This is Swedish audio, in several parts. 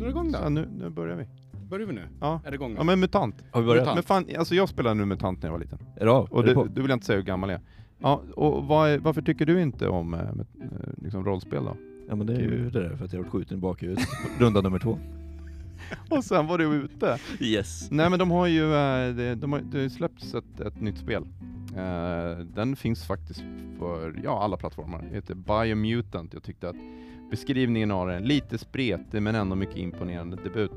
Nu är det igång Så då. nu, nu börjar vi. Börjar vi nu? Ja. Är det igång? Ja men MUTANT. Har vi börjat? Mutant. Men fan, alltså jag spelade nu MUTANT när jag var liten. Är det av? Och Är det du, på? du vill inte säga hur gammal jag är. Ja, och vad är, varför tycker du inte om eh, med, eh, liksom rollspel då? Ja men det är ju det där för att jag har varit skjuten i bakhuvudet. Runda nummer två. Och sen var du ute. Yes. Nej men de har ju, eh, det, de har, det har ju släppts ett, ett nytt spel. Uh, den finns faktiskt för ja, alla plattformar. Det heter Biomutant. Jag tyckte att beskrivningen av den, lite spretig men ändå mycket imponerande debut.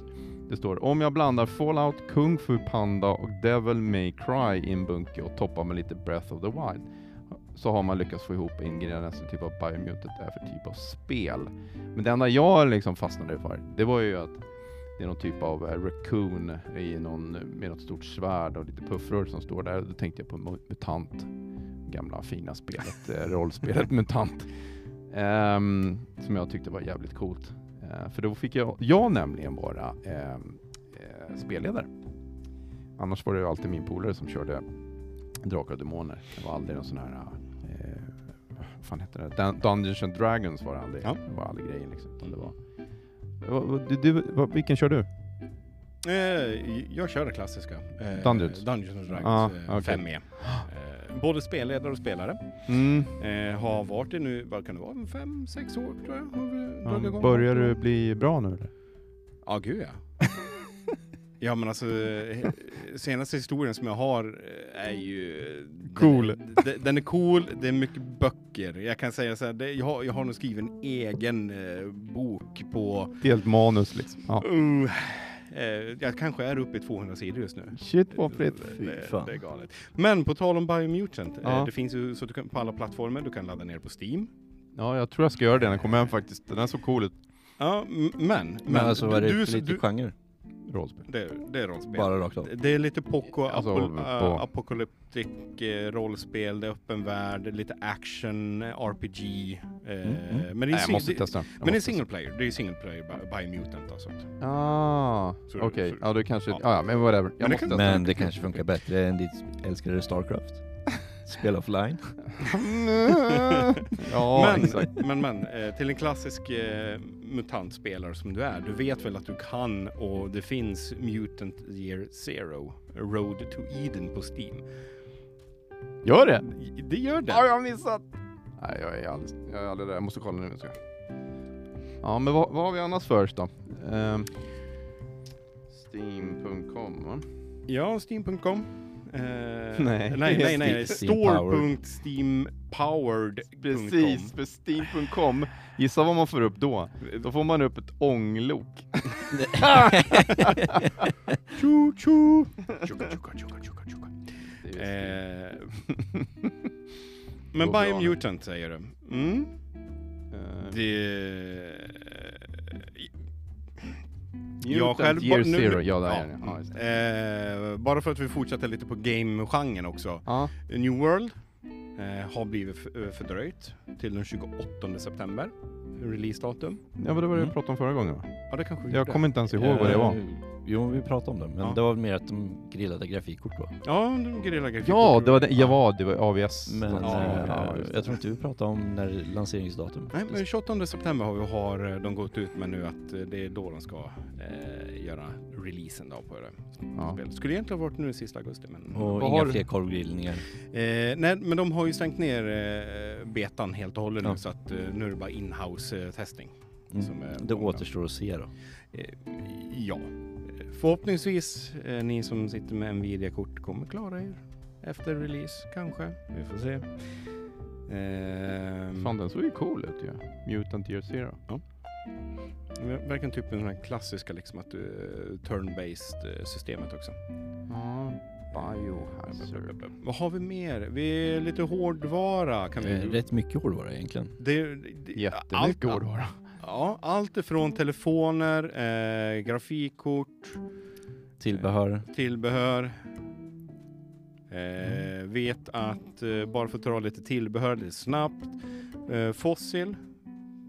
Det står om jag blandar Fallout, Kung Fu Panda och Devil May Cry i en bunke och toppar med lite Breath of the Wild så har man lyckats få ihop ingredienser typ av Biomutant är för typ av spel. Men det enda jag liksom fastnade för, det var ju att det är någon typ av eh, raccoon i någon, med något stort svärd och lite puffrör som står där. Då tänkte jag på Mu- MUTANT. Gamla fina spelet, eh, rollspelet MUTANT. Ehm, som jag tyckte var jävligt coolt. Eh, för då fick jag, jag nämligen vara ehm, eh, spelledare. Annars var det ju alltid min polare som körde Drakar och Demoner. Det var aldrig någon sån här eh, vad fan heter det? Dun- Dungeons and Dragons var det aldrig. Ja. Var aldrig grejen liksom. Det var, du, du, vilken kör du? Eh, jag kör det klassiska. Eh, Dungeons. Dungeons and Dragons Ah, eh, okej. 5e. Eh, både spelledare och spelare. Mm. Har varit det nu, vad kan det vara, fem, sex år tror jag. Har vi Ja, börjar du bli bra nu eller? Ja, gud ja. Ja men alltså, eh, senaste historien som jag har eh, är ju... Cool. Den, den, den är cool, det är mycket böcker. Jag kan säga så här, det, jag, har, jag har nog skrivit en egen eh, bok på... Helt manus liksom. Ja. Uh, eh, jag kanske är uppe i 200 sidor just nu. Shit vad fritt. Det, det är galet. Men på tal om Biomutant, Ja. eh, det finns ju så du kan, på alla plattformar, du kan ladda ner på Steam. Ja, jag tror jag ska göra det när jag kommer hem faktiskt. Den är så cool ut. Ja, m- men... Men alltså vad är det du, för du, lite du, genre? Rollspel. det, det är rollspel. Bara rakt av? Det är lite poco Alltså, apo, på- äh, apokalyptik eh, rollspel, det är öppen värld, lite action, RPG. Eh, Mm, mm. Men det är, Nej, måste det, testa. Jag men det är måste single player, det är single player by, by mutant alltså. Ah, okej. så- Ja, det kanske... ja. Ja, men whatever. Jag Men det måste kan-. Men det kanske funkar bättre än ditt älskade Starcraft? Spel offline? ja, men, exakt. men, men, eh, till en klassisk eh, mutantspelare som du är, du vet väl att du kan och det finns Mutant Year Zero, Road to Eden på Steam. Gör det? Det gör det. Ja, jag har missat. Nej, jag är alldeles, jag är aldrig där. Jag måste kolla nu. Ska. jag. Ja, men vad, vad har vi annars först då? Ehm, Steam.com va? Ja, Steam.com. Eh, Nej. nej, nej, nej. Steam-powered. Store.steampowered.com. Precis, för Steam.com. Gissa vad man får upp då? Då får man upp ett ånglok. Tjo, tjo. Eh, men Biomutant säger du. Mm. Eh, Det... Jag själv- Year nu- Zero. Ja, där ja. Ja. Eh, bara för att vi fortsätter lite på game-genren också. Ja. New World eh, har blivit eh, fördröjt till den 28 september. Releasedatum. ja, men det var det Mm. jag pratade om förra gången va? Ja, det kanske Jag kommer inte ens ihåg vad det var. Jo, vi pratade om det, men Ja. det var mer att de grillade grafikkort då. Ja, Guerrilla Graphic. Ja, det var det. Ja, var det var AVS. Men Ja, eh, ja, just det. jag tror inte vi pratade om när lanseringsdatum. Nej, men 28 september har, vi, har eh, de gått ut med nu att eh, det är då de ska eh, göra releasen då på det Ja. spelet. Skulle egentligen ha varit nu sista augusti men... Och Vad inga har du- fler korvgrillningar. Eh, nej, men de har ju stängt ner eh, betan helt och hållet nu Ja. så att eh, nu är det bara inhouse eh, testing. Mm. Som är Det gång. återstår att se då. Eh, ja. Förhoppningsvis eh, ni som sitter med Nvidia-kort kommer klara er efter release kanske. Vi får se. Eh, Fan, den såg ju cool ut ju. Mutant Year Zero. Ver- Verkligen typ den här klassiska liksom att du turn-based eh, systemet också. Ja, Biohazard. Vad har vi mer? Vi är lite hårdvara kan vi... Eh, Rätt mycket hårdvara egentligen. Det, det, Jättemycket allt- hårdvara. Ja, allt ifrån telefoner, eh, grafikkort, Tillbehör. tillbehör. Eh, vet att, eh, bara för att dra lite tillbehör lite snabbt, eh, Fossil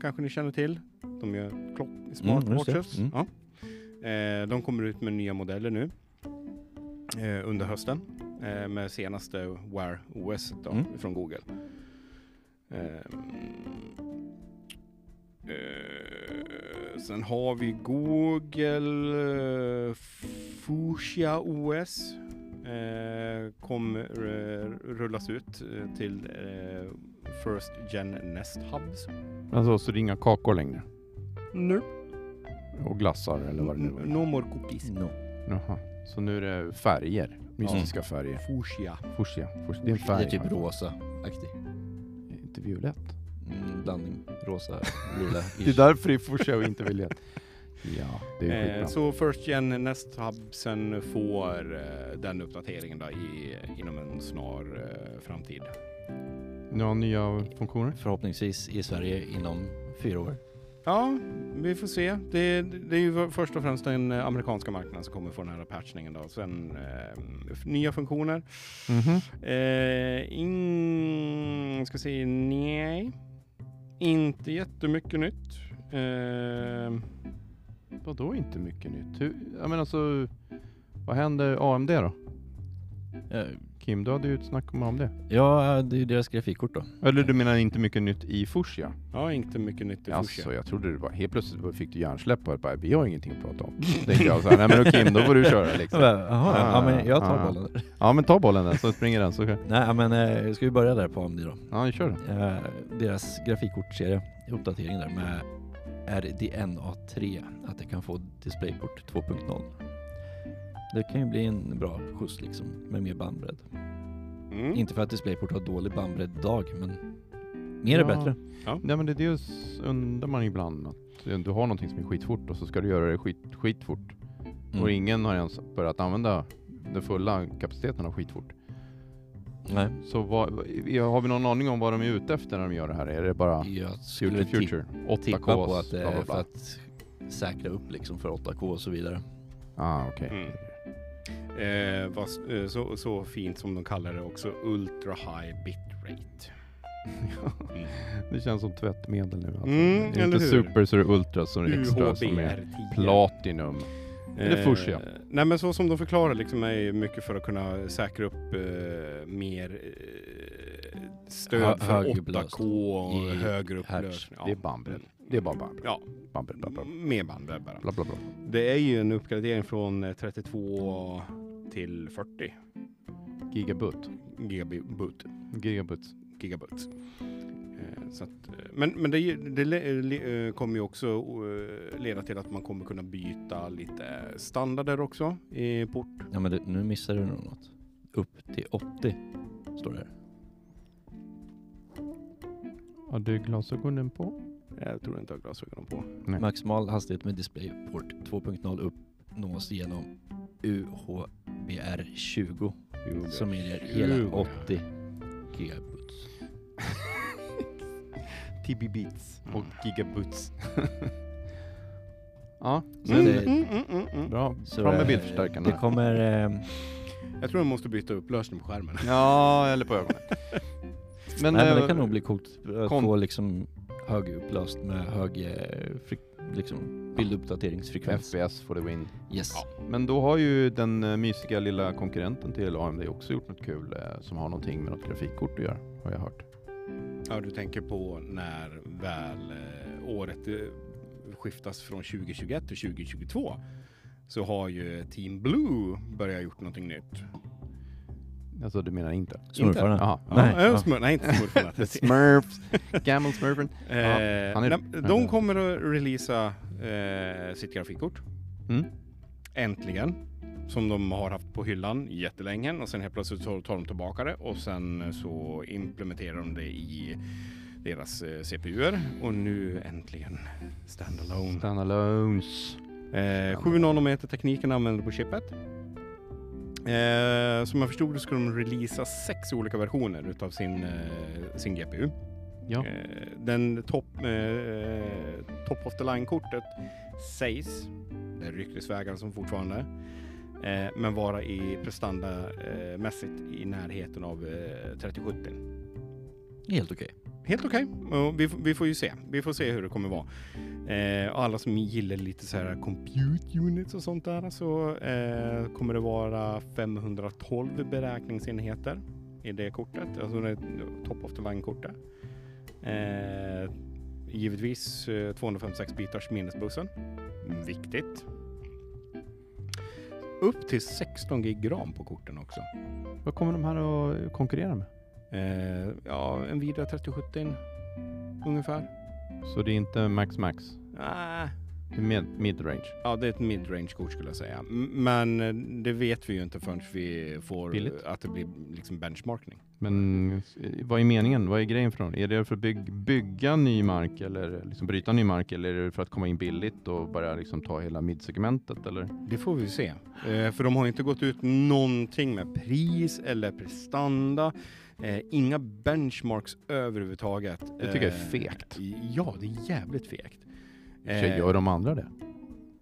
kanske ni känner till. De gör klock, smartwatches. Mm, Ja. Eh, de kommer ut med nya modeller nu eh, under hösten eh, med senaste Wear OS då, Mm. från Google. Ehm, eh, sen har vi Google eh, Fuchsia OS. Eh, kommer eh, rullas ut eh, till eh, First Gen Nest Hubs. Alltså, så det är inga kakor längre? Nu. Och glassar eller vad det nu var? No more cookies. No. Jaha. Så nu är det färger? Mystiska färger? Fuchsia. Fuchsia. Fuchsia. Det är en Det färg. är typ rosa-aktig. Inte violett. Mm, blandning rosa, lila. Det är därför det är fuchsia och inte violett. Ja, det är Eh, så First Gen Nest Hubsen får eh, den uppdateringen då i, inom en snar eh, framtid. Några nya funktioner? Förhoppningsvis i Sverige inom fyra år. Ja, vi får se. Det, det är ju först och främst den eh, amerikanska marknaden som kommer få den här patchningen då. Sen eh, nya funktioner. Mhm. Eh, in, ska se, nej. Inte jättemycket nytt. Eh, Vadå inte mycket nytt? Hur, jag menar alltså, vad händer AMD då? Eh, Kim, du hade ju ett snack om AMD. Ja, det är ju deras grafikkort då. Eller du menar inte mycket nytt i fuchsia? ja, inte mycket nytt i Alltså, Fuchsia. jag trodde det var helt plötsligt fick du hjärnsläpp och bara, vi har ingenting att prata om. Tänkte jag så här, nej men då Kim, då får du köra liksom. Jaha, ja men jag tar Ah. bollen. där. Ja men ta bollen där så springer den så Nej men eh, ska vi börja där på AMD då? Ja, kör den. Eh, deras grafikkortserie, uppdatering där med RDNA3, att det kan få DisplayPort 2.0. Det kan ju bli en bra skjuts liksom, med mer bandbredd. Mm. Inte för att DisplayPort har dålig bandbredd idag, men mer är Ja. bättre. Nej men det, det undrar man ibland att du har någonting som är skitfort och så ska du göra det skit, skitfort. Mm. Och ingen har ens börjat använda den fulla kapaciteten av skitfort. Nej, Så vad, har vi någon aning om vad de är ute efter när de gör det här? Är det bara jag skulle Future Future? tippa 8K? på att det är för att säkra upp liksom för 8K och så vidare. Ah, okej. Mm. Eh, vad, s- eh, så, så fint som de kallar det också, Ultra High Bitrate. Mm. Det känns som tvättmedel nu. Alltså. Mm, det är inte hur? super så är det ultra så är det extra som är UHBR10. platinum. Eller Eh, Fuchsia. Nej men så som de förklarar liksom är mycket för att kunna säkra upp eh, mer eh, stöd Hö- för högupplöst. 8K och I högre upplösning. Det är bandbredd. Det är bara bandbredd. Ja, Bandbredd, bla, bla, mer bandbredd bara. bla, bla, bla. Det är ju en uppgradering från eh, 32 till 40 Gigabit. gigabit. Gigabit. gigabit. Eh, Så att, eh, men men det, det le- le- eh, kommer ju också leda till att man kommer kunna byta lite standarder också i port. Ja men det, nu missar du nog något. Upp till 80 står det här. Har du glasögonen på? Jag tror inte jag har glasögonen på. Nej. Maximal hastighet med DisplayPort 2.0 uppnås genom UHBR20 som medger hela 20. 80 gigabits. TB Mm. och Gigabits. ja, så Mm. det mm, mm, mm, mm. bra. Så Fram med det- bildförstärkaren Det kommer... Eh, Jag tror jag måste byta upplösning på skärmen. Ja, eller på ögonen. Men, nej men eh, det kan nog bli coolt att kom- få liksom högupplöst med hög eh, fri, liksom bilduppdateringsfrekvens. FPS for the win. Yes. Ja. Men då har ju den eh, mysiga lilla konkurrenten till AMD också gjort något kul eh, som har någonting med något grafikkort att göra, har jag hört. Ja, du tänker på när väl eh, året skiftas från 2021 till 2022 så har ju Team Blue börjat gjort någonting nytt. Alltså du menar inte? Smurfarna. Jaha. Ja, Nej, ja. smur, nej inte smurfarna. Smurfs, Gammal Smurfen. Eh, han är- nej, de kommer att releasa eh, sitt grafikkort. Mm. Äntligen. Som de har haft på hyllan jättelänge och sen helt plötsligt så tar de tillbaka det och sen så implementerar de det i deras eh, CPUer och nu äntligen standalone. Standalones. Eh, 7 nanometer tekniken använder på chippet. Eh, som jag förstod det ska de releasa sex olika versioner utav sin, eh, sin GPU. Ja. Eh, den top, eh, top of the line-kortet sägs, det är ryktesvägar som fortfarande, eh, men vara i prestanda eh, mässigt i närheten av eh, 3070. Helt okej. Helt okej. Okay. Vi, vi får ju se. Vi får se hur det kommer vara. Eh, alla som gillar lite så här compute units och sånt där så eh, kommer det vara 512 beräkningsenheter i det kortet. Alltså det top of the line kortet. Eh, givetvis eh, 256 bitars minnesbussen. Viktigt. Upp till 16 gig ram på korten också. Vad kommer de här att konkurrera med? Eh, ja, Nvidia 3070 ungefär. Så det är inte Max Max? Ah, Det är med, mid-range? ja, det är ett midrange kort skulle jag säga. Men eh, det vet vi ju inte förrän vi får Billigt. att det blir liksom benchmarkning. Men eh, vad är meningen? Vad är grejen för dem? Är det för att bygg, bygga ny mark eller liksom bryta ny mark eller är det för att komma in billigt och börja liksom ta hela midsegmentet eller? Det får vi se. Eh, för de har inte gått ut någonting med pris eller prestanda. Eh, inga benchmarks överhuvudtaget. Det tycker jag är Eh, fegt. Ja, det är jävligt fegt. Så gör de andra det?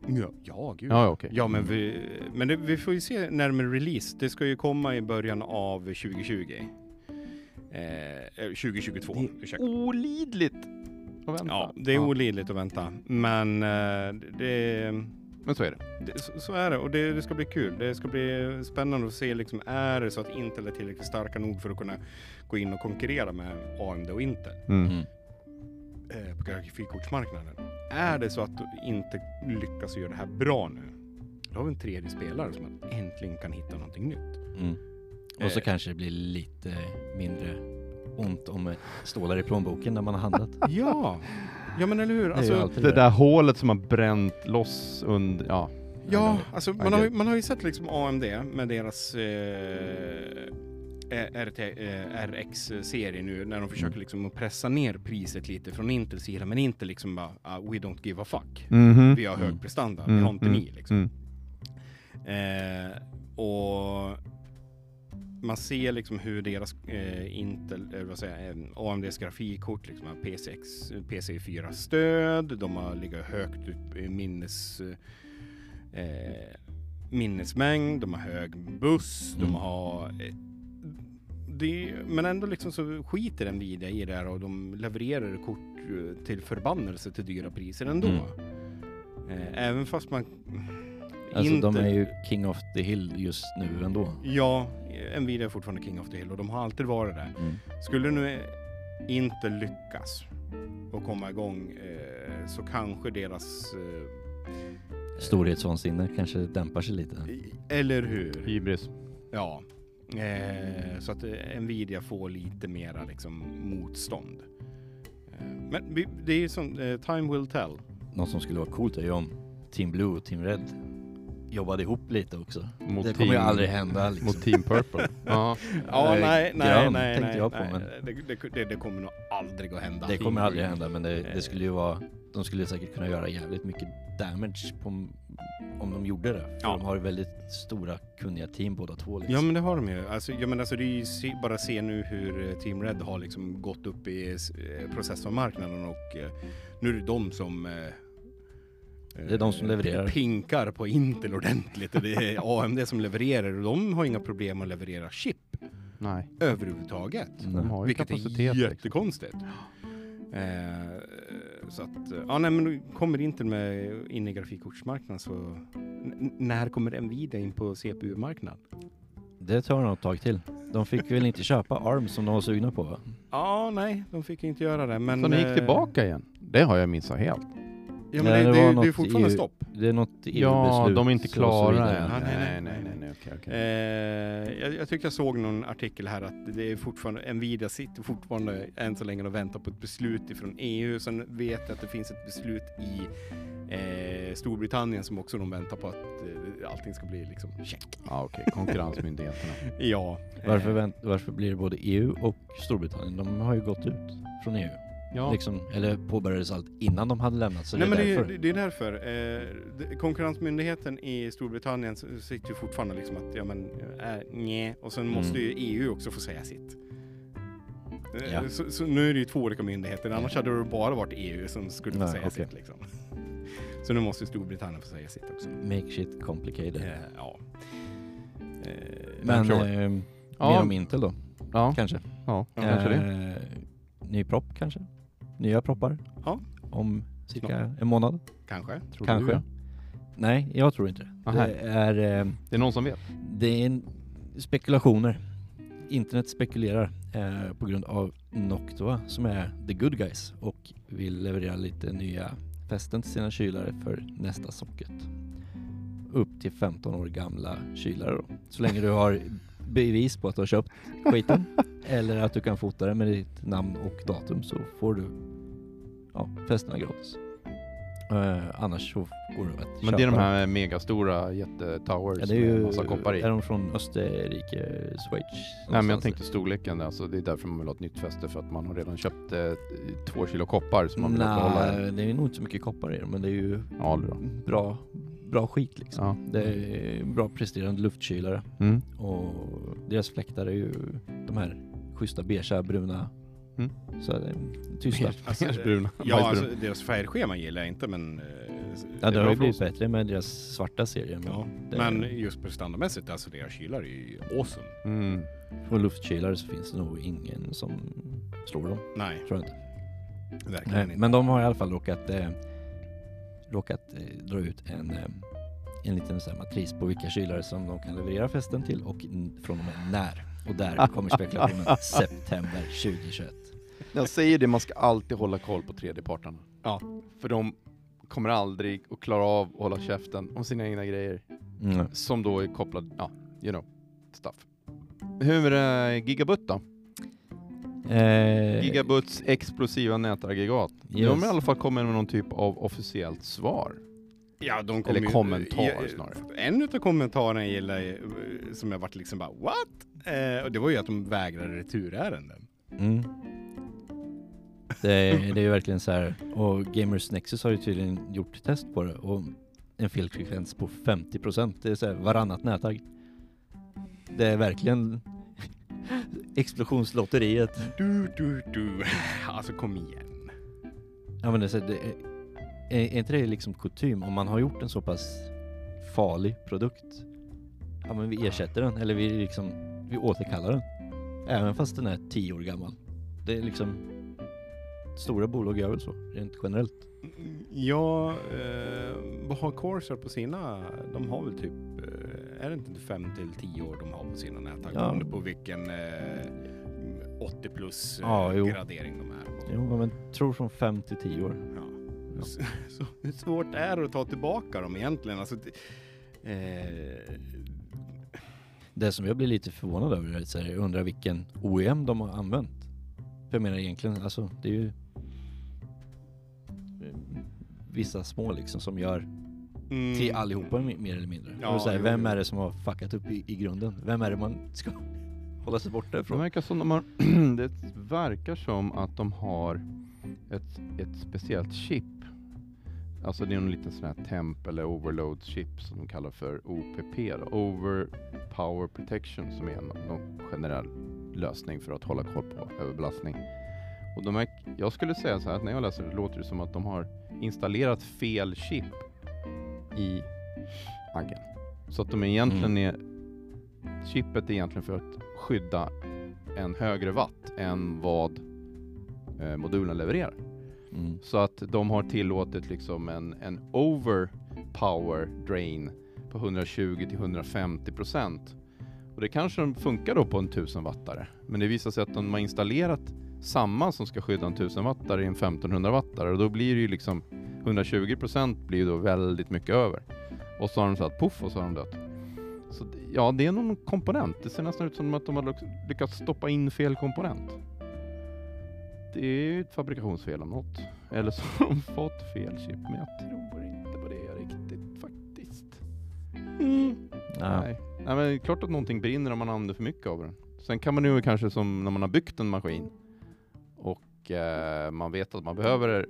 Ja, ja gud. Ja, okej. Ja, men, vi, men det, vi får ju se närmare release. Det ska ju komma i början av 2020. Eh, eh, 2022, Det ursäkta. Olidligt! att vänta. Ja, det är olidligt att vänta. Men eh, det, Men så är det. det, så, så är det och det, det ska bli kul. Det ska bli spännande att se liksom, är det så att Intel är tillräckligt starka nog för att kunna gå in och konkurrera med AMD och Intel Mm. Mm. eh, på grafikkortsmarknaden. Är det så att du inte lyckas göra det här bra nu, då har vi en tredje spelare som äntligen kan hitta någonting nytt. Mm. Och så Eh. kanske det blir lite mindre ont om stålar i plånboken när man har handlat. Ja, ja men eller hur? Det Alltså, alltid Det där hålet som har bränt loss under, ja. Ja, alltså man har, man har ju sett liksom AMD med deras eh, eh, RT, eh, RX-serie nu när de försöker Mm. liksom att pressa ner priset lite från Intels sida men inte liksom bara ah, we don't give a fuck. Mhm. Vi har hög Mm. prestanda, Mm, det har inte mm, ni liksom. Mm. Eh, och man ser liksom hur deras eh, Intel, eller vad säger eh, AMDs grafikkort liksom har PCX, PC4 stöd, de har ligger högt upp i minnes, eh, minnesmängd, de har hög buss, de Mm. har eh, det, men ändå liksom så skiter Nvidia i det här och de levererar kort eh, till förbannelse till dyra priser ändå. Mm. Eh, även fast man Alltså de inte- är ju king of the hill just nu ändå. Ja, Nvidia är fortfarande king of the hill och de har alltid varit det. Mm. Skulle nu inte lyckas och komma igång eh, så kanske deras... Eh, Storhetsvansinne kanske dämpar sig lite. eller hur? Hybris. Ja. Eh, så att eh, Nvidia får lite mera liksom motstånd. Eh, men det är ju som eh, time will tell. Något som skulle vara coolt är ju om Team Blue och Team Red jobbade ihop lite också. Mot det kommer ju team- aldrig hända liksom. Mot Team Purple. ja. Ja, Eh, nej, nej, grön nej, tänkte nej, jag på, nej. men- Det, det, det, kommer nog aldrig att hända. Det kommer aldrig hända men det, Eh. det skulle ju vara De skulle säkert kunna göra jävligt mycket damage på, om de gjorde det. För Ja. de har ju väldigt stora kunniga team båda två liksom. Ja men det har de ju. Alltså, ja, men alltså, det är ju se, bara se nu hur eh, Team Red har liksom gått upp i eh, processormarknaden och eh, nu är det de som eh, Det är de som eh, levererar. Pinkar på Intel ordentligt och det är AMD som levererar och de har inga problem att leverera chip Nej, överhuvudtaget. De har ju Vilket kapacitet. är liksom. jättekonstigt. Eh, så att, eh, ja nej men kommer Intel med in i grafikkortsmarknaden så när kommer Nvidia in på CPU-marknaden? Det tar nog ett tag till. De fick väl inte köpa ARM som de var sugna på va? Ja, nej, de fick inte göra det. Men, Så ni gick tillbaka igen? Det har jag missat helt. Ja, men Nej, det, det det, det, är fortfarande EU stopp. Det är något EU-beslut. Ja, de är inte klara än. Ja, nej, nej, nej, nej, nej. nej, okej, okej. Eh, jag, jag tyckte jag såg någon artikel här att det är fortfarande, Nvidia sitter fortfarande än så länge och väntar på ett beslut ifrån EU. Sen vet jag att det finns ett beslut i eh, Storbritannien som också de väntar på att eh, allting ska bli liksom check. Ja, okej. Konkurrensmyndigheterna. Ja. Varför, eh, vänt, varför blir det både EU och Storbritannien? De har ju gått ut från EU. Ja, Liksom, eller påbörjades allt innan de hade lämnat så Nej, det men är det, därför. är- det är därför. Eh, det- konkurrensmyndigheten i Storbritannien sitter ju fortfarande liksom att, ja men, äh, nej. Och sen Mm. måste ju EU också få säga sitt. Eh, Ja. Så, så nu är det ju två olika myndigheter, annars hade det bara varit EU som skulle få Nej, säga okej. sitt liksom. Så nu måste ju Storbritannien få säga sitt också. Make shit complicated. Eh, ja. Eh, Men sure. eh, mer Ja. om Intel då, ja, kanske? ja kanske det. Eh, ny propp kanske? Nya proppar? Ja. Om cirka Snart. en månad? kanske. Tror kanske. Du. Nej, jag tror inte det. Aha. Det är, eh, Det är någon som vet? det är spekulationer. internet spekulerar eh, på grund av Noctua som är the good guys och vill leverera lite nya fästen till sina kylare för nästa socket. Upp till 15 år gamla kylare då. Så länge du har bevis på att du har köpt skiten eller att du kan fota det med ditt namn och datum så får du ja, fästena gratis. Eh, annars så går det att Men köpa det är de här megastora jättetowers Ja, det är med ju, massa koppar i. är de från Österrike, Schweiz? Nej men jag tänkte storleken, alltså det är därför man vill ha ett nytt fäste för att man har redan köpt eh, två kilo koppar som man vill behålla. Nej, det är nog inte så mycket koppar i dem, men det är ju Ja, det är bra. bra, bra skit liksom. Ja. Det är bra presterande luftkylare Mm. och deras fläktar är ju de här schyssta beigea, bruna, Mm. så är det tysta. Alltså, Beigebruna. ja, Bajsbrun. alltså, deras färgschema gillar jag inte men... eh, Ja, det är har ju blivit bättre med deras svarta serie. Men, Ja, det, men just prestandamässigt, alltså deras kylar är ju awesome. Mm. och luftkylare så finns det nog ingen som slår dem, Nej, tror jag inte. verkligen Nej, inte. men de har i alla fall råkat, eh, råkat eh, dra ut en, eh, en liten så här matris på vilka kylare som de kan leverera fästen till och från och med när. Och där kommer spekulationen september 2021. Jag säger det, man ska alltid hålla koll på tredjeparterna. Ja. För de kommer aldrig att klara av att hålla käften om sina egna grejer. Mm. Som då är kopplade, ja, you know, stuff. Hur är Gigabut då? Eh, Gigabuts explosiva nätaggregat. De har Yes. i alla fall kommit med någon typ av officiellt svar. Ja, de Eller ju- kommentar ja, snarare. En utav kommentarerna jag gillar, eh, som jag varit liksom bara what? Eh, och det var ju att de vägrade returärenden. Mm. Det, är- det är ju verkligen så här. och Gamers Nexus har ju tydligen gjort test på det och en felfrekvens på 50%. Det är så här varannat nätagg. Det är verkligen explosionslotteriet. Du, du, du. Alltså kom igen. Ja men det är, så det är, är inte det liksom kutym om man har gjort en så pass farlig produkt? Ja men vi ersätter den eller vi liksom, vi återkallar den. Även fast den är 10 år gammal. Det är liksom, stora bolag gör väl så, rent generellt. Ja, eh, vad har Corsair på sina? De har väl typ, eh, är det inte 5 till 10 år de har på sina nätagg? Ja. Beroende på vilken eh, 80 plus eh, Ja, gradering de är på. Jo, men tror från 5 till 10 år. Ja. Så, så hur svårt är det att ta tillbaka dem egentligen? Alltså, det- eh, Det som jag blir lite förvånad över är att jag undrar vilken OEM de har använt. För jag menar egentligen, alltså det är ju vissa små liksom som gör mm, till allihopa mer eller mindre. Ja, och så här, jo, vem jo. är det som har fuckat upp i, i grunden? Vem är det man ska hålla sig borta Det ifrån? verkar som de har, det verkar som att de har ett, ett speciellt chip. Alltså det är en liten sån här temp eller overload chip som de kallar för OPP då. Over Power Protection som är en, någon generell lösning för att hålla koll på överbelastning. Och de är, jag skulle säga så här att när jag läser det låter det som att de har installerat fel chip i aggen. Så att de egentligen är, chippet är egentligen för att skydda en högre watt än vad eh, modulen levererar. Mm. Så att de har tillåtit liksom en, en overpower drain på 120 till 150 procent. Och det kanske funkar då på en 1000 wattare. Men det visar sig att de har installerat samma som ska skydda en 1000 wattare i en 1500 wattare och då blir det ju liksom 120 procent blir ju då väldigt mycket över. Och så har de satt puff och så har de dött. Så ja, det är någon komponent. Det ser nästan ut som att de har lyck- lyckats stoppa in fel komponent. Det är ju ett fabrikationsfel av något. Eller så har de fått fel chip, men jag tror inte på det riktigt faktiskt. Ja. Nej. Nej, men det är klart att någonting brinner om man använder för mycket av den. Sen kan man ju kanske som när man har byggt en maskin och eh, man vet att man behöver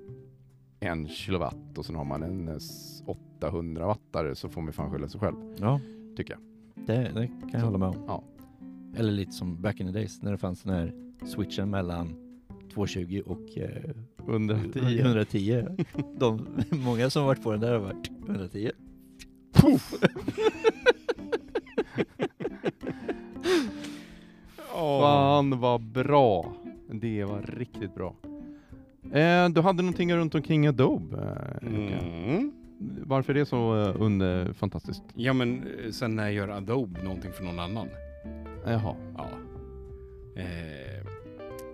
en kilowatt och sen har man en eh, s- 800 wattare så får man fan skylla sig själv, ja, tycker jag. det, det kan jag Så, hålla med om. ja. Eller lite som back in the days när det fanns den här switchen mellan 220 och eh, Under 10. 110. De, många som varit på den där har varit 110. Fan vad bra! Det var riktigt bra. Eh, du hade någonting runt omkring Adobe. Eh. Mm. Varför är det så eh, under fantastiskt? Ja men eh, sen när gör Adobe någonting för någon annan? Jaha. Ja. Eh,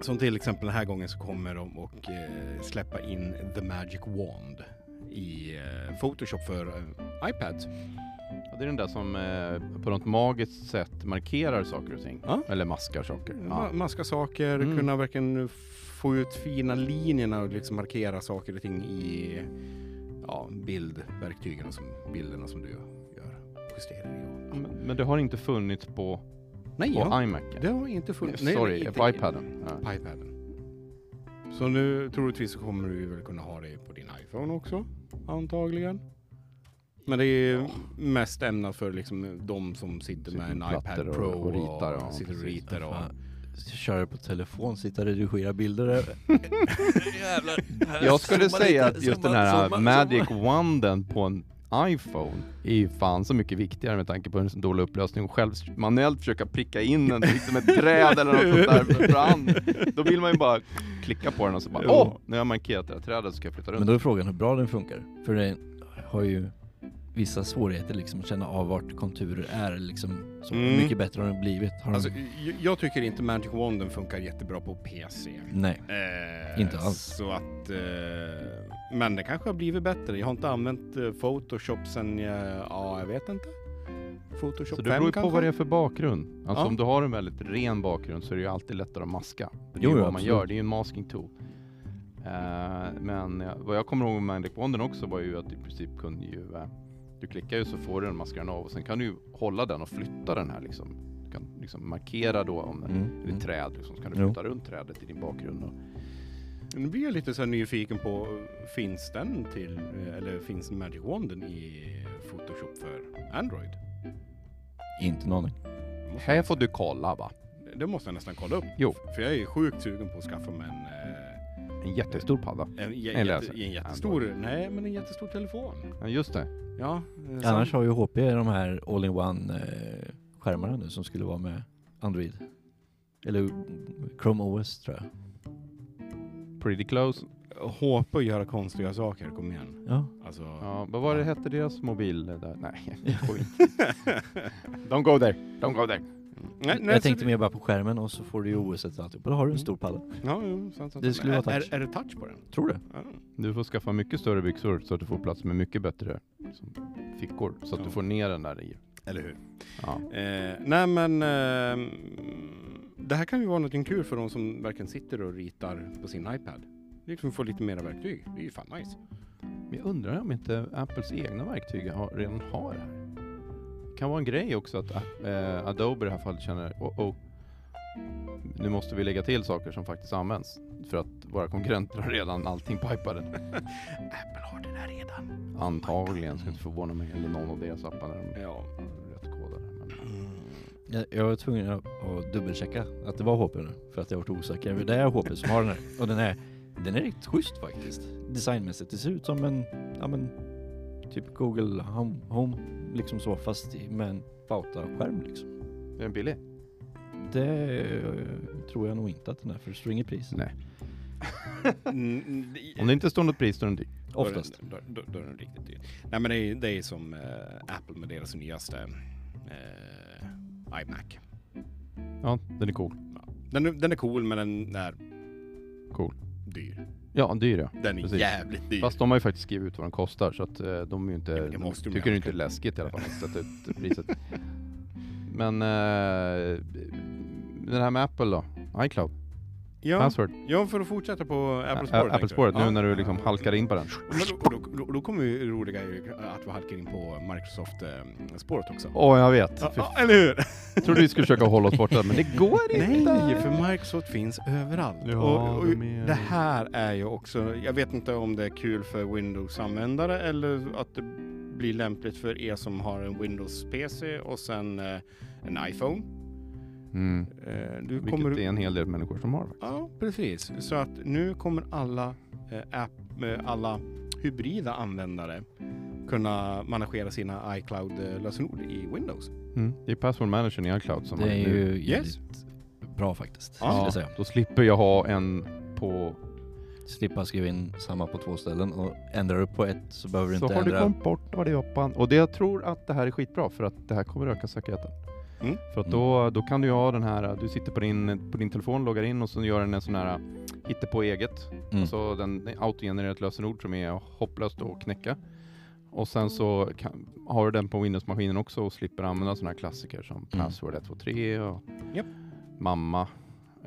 som till exempel den här gången så kommer de och eh, släppa in The Magic Wand i Photoshop för. Ja, det är den där som eh, på något magiskt sätt markerar saker och ting. Ja. Eller maskar saker. Ma- Maska saker, Mm. kunna verkligen få ut fina linjerna och liksom markera saker och ting i ja, bildverktygen, som, bilderna som du gör justeringar i. Men, men det har inte funnits på, Nej, på ja, iMac? det har inte funnits. Sorry, inte- på iPaden. Ja. På iPaden. Så nu troligtvis så kommer du väl kunna ha det på din iPhone också, antagligen. Men det är mest ämnat för liksom de som sitter med en Sitter iPad och- Pro och ritar, och ja, sitter och ritar och... Köra på telefon, sitta och redigera bilder. Jävlar. Jag skulle säga att just den här zooma, Magic. Wanden på en iPhone är ju fan så mycket viktigare med tanke på en så dålig upplösning och själv manuellt försöka pricka in den liksom ett träd eller något sånt där fram. Då vill man ju bara klicka på den och så bara åh, nu har jag markerat det här trädet så ska jag flytta runt. Men då är frågan hur bra den funkar. För den har ju vissa svårigheter liksom att känna av vart konturer är liksom. Så Mm. mycket bättre har den blivit. Har den... Alltså, jag, jag tycker inte Magic Wanden funkar jättebra på PC. Nej. Eh, Inte alls. Så att, eh, men det kanske har blivit bättre. Jag har inte använt eh, Photoshop sen jag, ja jag vet inte. Photoshop Så det 5 beror ju på vad det är för bakgrund. Alltså Ja. om du har en väldigt ren bakgrund så är det ju alltid lättare att maska. Det är Jo, vad man absolut. gör, det är ju en masking tool. Eh, men eh, vad jag kommer ihåg med Magic Wanden också var ju att du i princip kunde ju eh, Du klickar ju så får du den maskar den av och sen kan du ju hålla den och flytta den här liksom. Du kan liksom markera då om den Mm, är ett mm. träd liksom, så kan du Jo. flytta runt trädet i din bakgrund. Och, Nu blir jag lite så här nyfiken på, finns den till, eller finns Magic Wanden i Photoshop för Android? Inte en aning. Det här får du kolla va. Det måste jag nästan kolla upp. Jo. För jag är sjukt sugen på att skaffa mig en, eh, En jättestor padda. en, jä- Eller jätte, en jättestor, nej men en jättestor telefon. Ja just det. Ja. eh, Annars har ju HP de här all-in-one eh, skärmarna nu som skulle vara med Android. Eller Chrome OS tror jag. Pretty close. HP att göra konstiga saker, kom igen. Ja. Alltså, Ja, vad var det hette deras mobil där? Nej, skit. Don't go there. Don't go there. Nej, nej, jag tänkte det- mer bara på skärmen och så får du ju OS och alltihop. Då har du en stor padda. Ja, jo, sant, sant. Det skulle vara touch. Är, är det touch på den? Tror det. Ja. Du får skaffa mycket större byxor så att du får plats med mycket bättre liksom, fickor. Så att Ja. du får ner den där i. Eller hur? Ja. Eh, nej men eh, det här kan ju vara något kul för de som verkligen sitter och ritar på sin iPad. Liksom få lite mera verktyg. Det är ju fan nice. Men jag undrar om inte Apples egna verktyg har, redan har det här. Kan vara en grej också att äh, Adobe i det här fallet känner oh, oh, nu måste vi lägga till saker som faktiskt används. För att våra konkurrenter har redan allting på iPaden. Apple har det där redan. Antagligen, ska inte förvåna mig, eller någon av deras appar när de Ja. är rättkodade. Men, Jag, jag var tvungen att, att dubbelchecka att det var HP nu. För att jag varit osäker. Det är HP som har den här. Och den är, den är riktigt schysst faktiskt. Designmässigt. Det ser ut som en, ja men, typ Google Home, Home liksom så fast med en Bauta-skärm liksom. är den billig? Det eh, tror jag nog inte att den är för det står inget pris. Nej. Mm, det- Om det inte står något pris, då är den dyr. då är den- Oftast. Då, då, då är den riktigt dyr. Nej men det är, det är som eh, Apple med deras nyaste eh, iMac. Ja, den är cool. Den, är- den är cool men den är Cool. dyr. Ja, dyr ja. Den är Precis. jävligt dyr. Fast de har ju faktiskt skrivit ut vad den kostar så att eh, de är ju inte, Ja, måste de tycker det inte är läskigt i alla fall att sätta ut priset. Men eh, den här med Apple då? iCloud? Ja, Password? ja, för att fortsätta på Apple-spåret. Apple-spåret, nu när du liksom halkar in på den. Men då, då, då, då kommer ju roliga att vi halkar in på Microsoft-spåret också. Åh, jag vet. Ja, ja, eller hur? Jag trodde vi skulle försöka hålla oss borta, men det går inte. Nej, för Microsoft finns överallt. Ja, och, och de Det här är ju också, jag vet inte om det är kul för Windows-användare eller att det blir lämpligt för er som har en Windows-PC och sen eh, en iPhone. Mm. Eh, du Vilket kommer... är en hel del människor som har. faktiskt. Ja, precis. Så att nu kommer alla, eh, app, eh, alla hybrida användare kunna managera sina iCloud-lösenord i Windows. Mm. Det är password managern i iCloud som Det är ju Yes. bra faktiskt. Ja. Ja, jag säga. då slipper jag ha en på... Slippa skriva in samma på två ställen och ändrar du på ett så behöver du Så inte har du ändra. kommit bort vad det är. Och det jag tror att det här är skitbra för att det här kommer öka säkerheten. Mm. För att då, då kan du ha den här, du sitter på din, på din telefon, loggar in och så gör den en sån här på eget. Mm. Alltså den autogenererar ett lösenord som är hopplöst att knäcka. Och sen så kan, har du den på Windows-maskinen också och slipper använda sådana här klassiker som Mm. password 123 och Japp. mamma.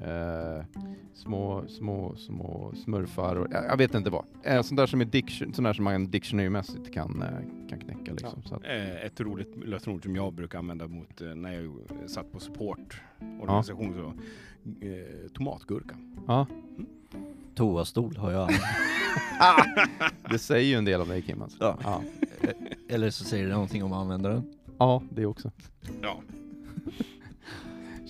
Eh, små, små, små smurfar och jag, jag vet inte vad. Eh, sånt där som är diction, sånt där som man dictionary-mässigt kan, eh, kan knäcka liksom. Så att, Eh, Ett roligt lösenord som jag brukar använda mot eh, när jag satt på supportorganisation så eh, tomatgurka. ja, Toastol har jag det säger ju en del om dig Kim alltså. Ja. Ja. Eller så säger det någonting om användaren. ja, det också. Ja.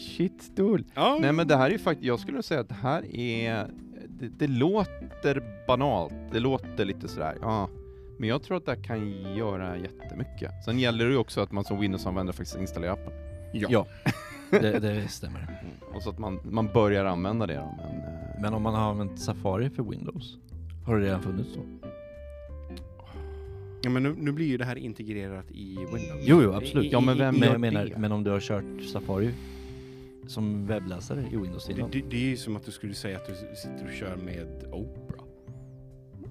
Shit stol. ja. Nej men det här är ju faktiskt, jag skulle säga att det här är, det, det låter banalt, det låter lite sådär, ja. Men jag tror att det här kan göra jättemycket. Sen gäller det ju också att man som Windows-användare faktiskt installerar appen. Ja. Ja, det, det stämmer. Och så att man, man börjar använda det då. Men, eh, Men om man har använt Safari för Windows, har det redan funnits då? Ja, men nu, nu blir ju det här integrerat i Windows. Jo, jo, absolut. Ja, men vem Men menar, det? men om du har kört Safari som webbläsare i Windows Det, innan? det, det är ju som att du skulle säga att du sitter och kör med Opera.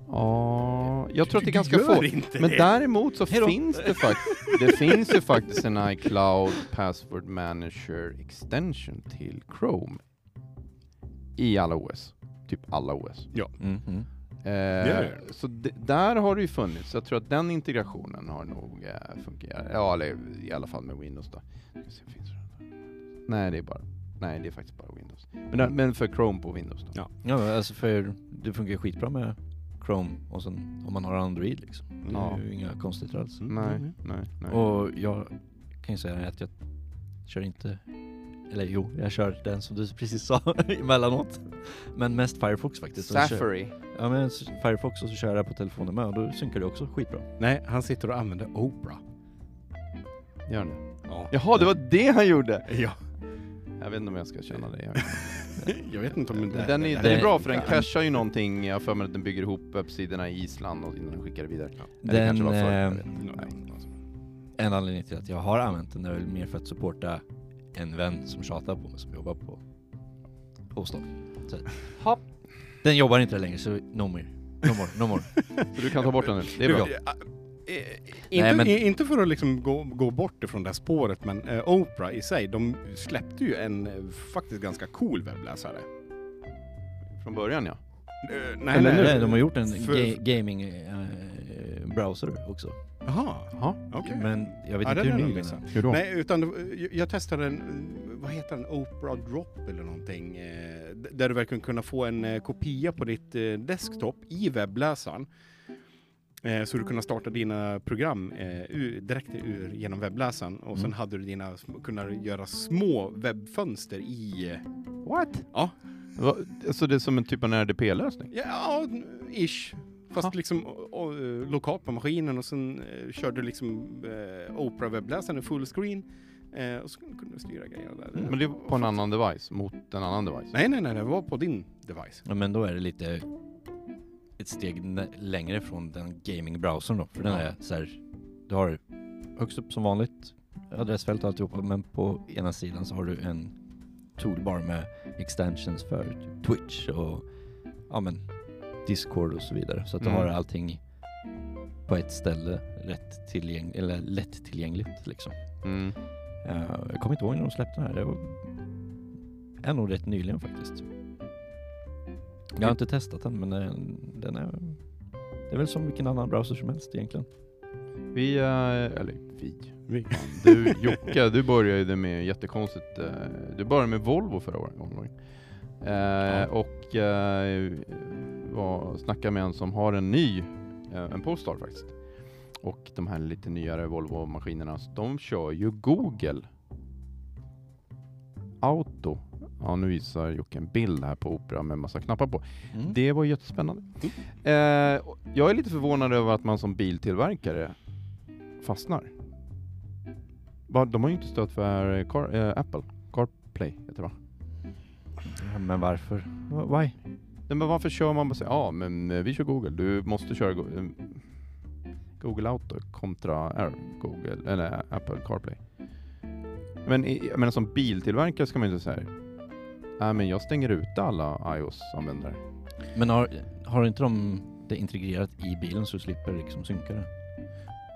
ja, jag tror att det är Du ganska få. inte Men det. däremot så Hej då. finns det faktiskt, det finns ju faktiskt en iCloud Password Manager extension till Chrome. I alla OS. Typ alla OS. Mm, mm. Eh, är så där har det ju funnits. Jag tror att den integrationen har nog eh, fungerat. Ja, eller i alla fall med Windows då. Finns det Nej, det är bara Nej, det är faktiskt bara Windows. Men, men för Chrome på Windows då. Ja. Ja, alltså för det funkar ju skitbra med Chrome och sen om man har Android liksom. Det Ja. är ju inga konstigheter alls. Mm, Nej, mm. nej, nej. Och jag kan ju säga att jag kör inte, eller jo, jag kör den som du precis sa emellanåt. Men mest Firefox faktiskt. Safari. ja men Firefox och så kör jag på telefonen med och då synkar det också skitbra. Nej, han sitter och använder Opera. Gör det. Ja. Jaha, det var det han gjorde! Ja. Jag vet inte om jag ska känna det. Jag vet inte om det Men den, är, det- den är det- bra för den Ja. cachar ju någonting, jag har för mig att den bygger ihop webbsidorna i Island och innan den skickar det vidare. Ja. Den, jag eh. En anledning till att jag har använt den är väl mer för att supporta en vän som tjatar på mig som jobbar på Hopp. Den jobbar inte längre så no more. No more, no more. Så du kan ta bort den nu, det är bra. Eh, inte, Nej, men- inte för att liksom gå, gå bort ifrån det här spåret, men eh, Opera i sig, de släppte ju en eh, faktiskt ganska cool webbläsare. Från början ja. Eh, nej, Eller nej, Nej, de har gjort en För- ga- gaming eh, browser också. Jaha, Jaha. okej. Men jag vet Ja, inte hur är ny den är. Hur då? Nej, utan jag- testade en, vad heter den, Opera Drop eller någonting, där du verkligen kunna få en kopia på ditt desktop i webbläsaren. Eh, så du kunde starta dina program eh, direkt ur, genom webbläsaren och sen Mm. hade du dina, kunna göra små webbfönster i, What? ja, Va, alltså det är som en typ av RDP-lösning? ja, ish. Fast Ha. liksom och, och, lokalt på maskinen och sen eh, körde du liksom eh, Opera webbläsaren i fullscreen eh, och så kunde du styra grejerna där. Men det är på en annan device, mot en annan device? Nej, nej, nej, det var på din device. Ja, men då är det lite ett steg längre från den gaming-browsern då. För den är så här, du har högst upp som vanligt adressfält och alltihopa, men på ena sidan så har du en toolbar med extensions för Twitch och ja men Discord och så vidare. Så att du Mm. har allting på ett ställe rätt tillgäng eller lätt tillgängligt liksom. Mm. Eh, jag kommer inte ihåg när de släppte den här. Det var, är nog rätt nyligen faktiskt. Jag har inte testat den men den, den är det är väl som vilken annan browser som helst egentligen. Vi, eh, eller vi, Vi. Du Jocke, du började med jättekonstigt, eh, du började med Volvo förra året. Eh, Och eh, var, snackade med en som har en ny, eh, en Polestar faktiskt. Och de här lite nyare Volvo-maskinerna, de kör ju Google Auto. Ja, nu visar Jocke en bild här på Opera med massa knappar på. Mm. Det var jättespännande. Eh, och jag är lite förvånad över att man som biltillverkare fastnar. De har ju inte stöd för Car, eh, Apple. CarPlay heter det va? Ja, men varför? Wh- Why? Nej, men varför kör man bara så ja men eh, vi kör Google, du måste köra Go- eh, Google Auto kontra eh, Google, eller Apple CarPlay. Men menar som biltillverkare ska man ju inte säga Nej men jag stänger ute alla iOS-användare. Men har, har inte de det integrerat i bilen så du slipper liksom synka det?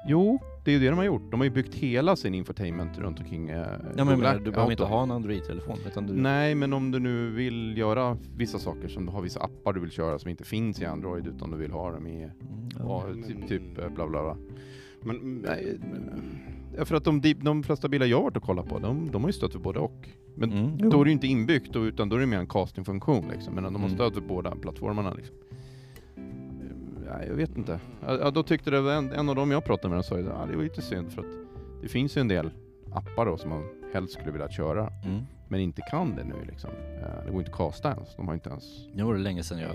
Jo, det är ju det de har gjort. De har ju byggt hela sin infotainment runt omkring eh, Ja, men menar, du behöver inte ha en Android-telefon du... Nej, men om du nu vill göra vissa saker, som du har vissa appar du vill köra som inte finns i Android utan du vill ha dem i Mm, ja, ja. typ, typ eh, bla bla bla. Men, Nej, Ja, för att de, de flesta bilar jag har varit och kollat på, de, de har ju stöd för både och. Men Mm, då är det ju inte inbyggt, då, utan då är det mer en castingfunktion liksom. Men de har Mm. stöd för båda plattformarna liksom. Ja, jag vet inte. Ja, då tyckte det en, en av dem jag pratade med, sa ju ja, det var lite synd för att det finns ju en del appar då som man helst skulle vilja köra, Mm. men inte kan det nu liksom. Eh, Det går inte att casta ens. De har inte ens... Nu var det länge sedan jag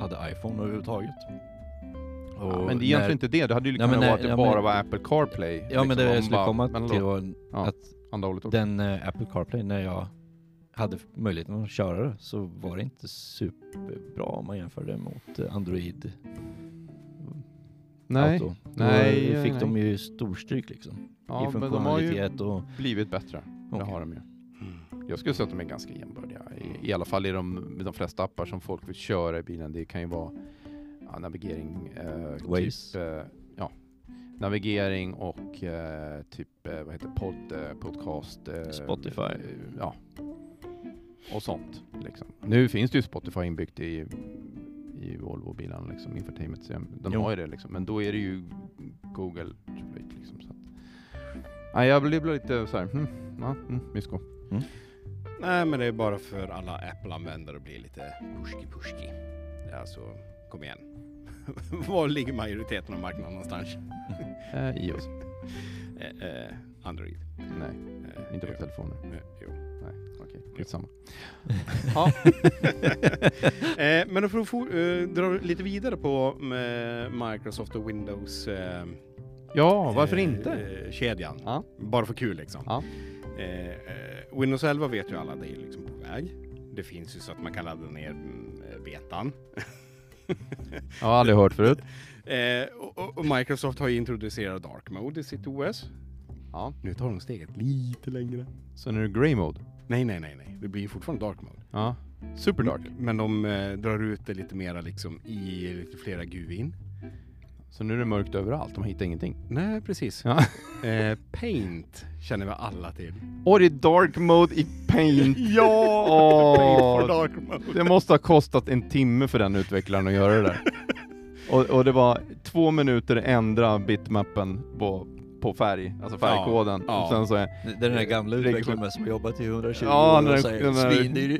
hade iPhone överhuvudtaget. Ja, men det är egentligen när- inte det. Det hade ju Ja, kunnat vara att det ja, bara men- var Apple CarPlay. Ja men det liksom, jag skulle bara- komma men till då- var Ja. att Andra hållet också. den eh, Apple CarPlay, när jag hade möjligheten att köra det så var det inte superbra om man jämför det mot eh, Android Nej, Auto. nej, Då fick nej. de ju storstryk liksom. ja, I men de har ju och... blivit bättre. Det Okej. har de ju. Mm. Jag skulle säga att de är ganska jämbördiga. I, i alla fall i de, de flesta appar som folk vill köra i bilen. Det kan ju vara ja, navigering, eh, Waze. typ, eh, ja, navigering och eh, typ, eh, vad heter podd, eh, podcast. eh, Spotify. eh, ja. Och sånt. Liksom. Nu finns det ju Spotify inbyggt i, i Volvo-bilarna, liksom, infotainment. Så De Jo. har ju det liksom. Men då är det ju Google Traffic, liksom. Så att, nej, jag blir lite så här, hmm, ja, mm, mysko. Nej, men det är bara för alla Apple-användare att bli lite pushki-pushki. Alltså, kom igen. Var ligger majoriteten av marknaden någonstans? Eh, iOS. Eh, eh, Android. Nej, Eh, inte på jo. telefoner. Eh, jo. Nej, okej. Skitsamma. eh, men för att få, dra lite vidare på Microsoft och Windows Ja, varför inte? kedjan. Ja. Bara för kul liksom. Ja. Windows 11 vet ju alla, det är liksom på väg. Det finns ju så att man kan ladda ner mm, betan. Jag har aldrig hört förut. Eh, och, och- Microsoft har ju introducerat Dark Mode i sitt OS. Ja. Nu tar de steget lite längre. Så nu är det grey mode? Nej, nej, nej, nej. Det blir fortfarande Dark Mode. Ja. Super dark. Men de eh, drar ut det lite mera liksom i lite flera GUIn. Så nu är det mörkt överallt, de hittar ingenting. Nej, precis. Ja. Eh, Paint känner vi alla till. Och det är dark mode i paint! Ja! Åh, Paint for Dark Mode. det måste ha kostat en timme för den utvecklaren att göra det där. Och, och det var två minuter ändra bitmappen på, på färg, alltså färgkoden. Ja, ja. Och sen så är, Det det är den där gamla utvecklaren som har jobbat i 120 Ja, år den- och säger den där- svindyr.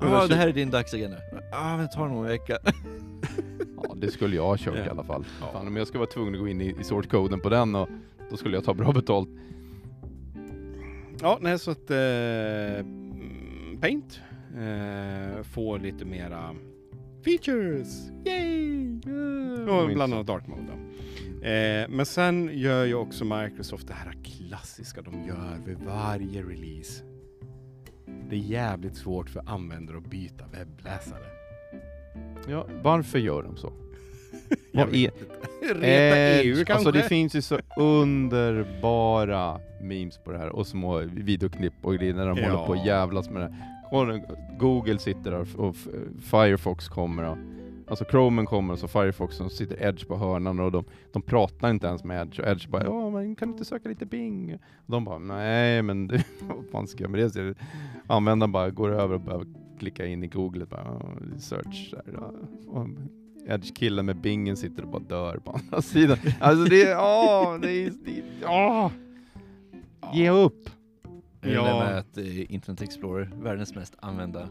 Ja, det här är din dagsagenda. Ja, men ta det nog en vecka. Det skulle jag ha kört i alla fall. Ja. Fan, om jag ska vara tvungen att gå in i, i source-koden på den, och, då skulle jag ta bra betalt. Ja, nej, så att eh, Paint eh, får lite mera features. Yay! Och bland annat Dark Mode. Då. Eh, men sen gör ju också Microsoft det här klassiska de gör vid varje release. Det är jävligt svårt för användare att byta webbläsare. Ja, varför gör de så? Vad är-. Reta EU kanske? Alltså det finns ju så underbara memes på det här och små videoklipp och grejer när de Ja. håller på och jävlas med det. Kolla, Google sitter där och Firefox kommer och Alltså Chromen kommer och så Firefox och så sitter Edge på hörnan och de, de pratar inte ens med Edge och Edge bara ja men kan du inte söka lite Bing? Och de bara nej men det, vad fan ska jag med det? Så användaren bara går över och börjar klicka in i Google bara, ja, search där, ja. och Edge-killen med bingen sitter och bara dör på andra sidan. Alltså det är, åh, det är, det är åh. Ge upp! Ja. Ja. Det med att eh, Internet Explorer, världens mest använda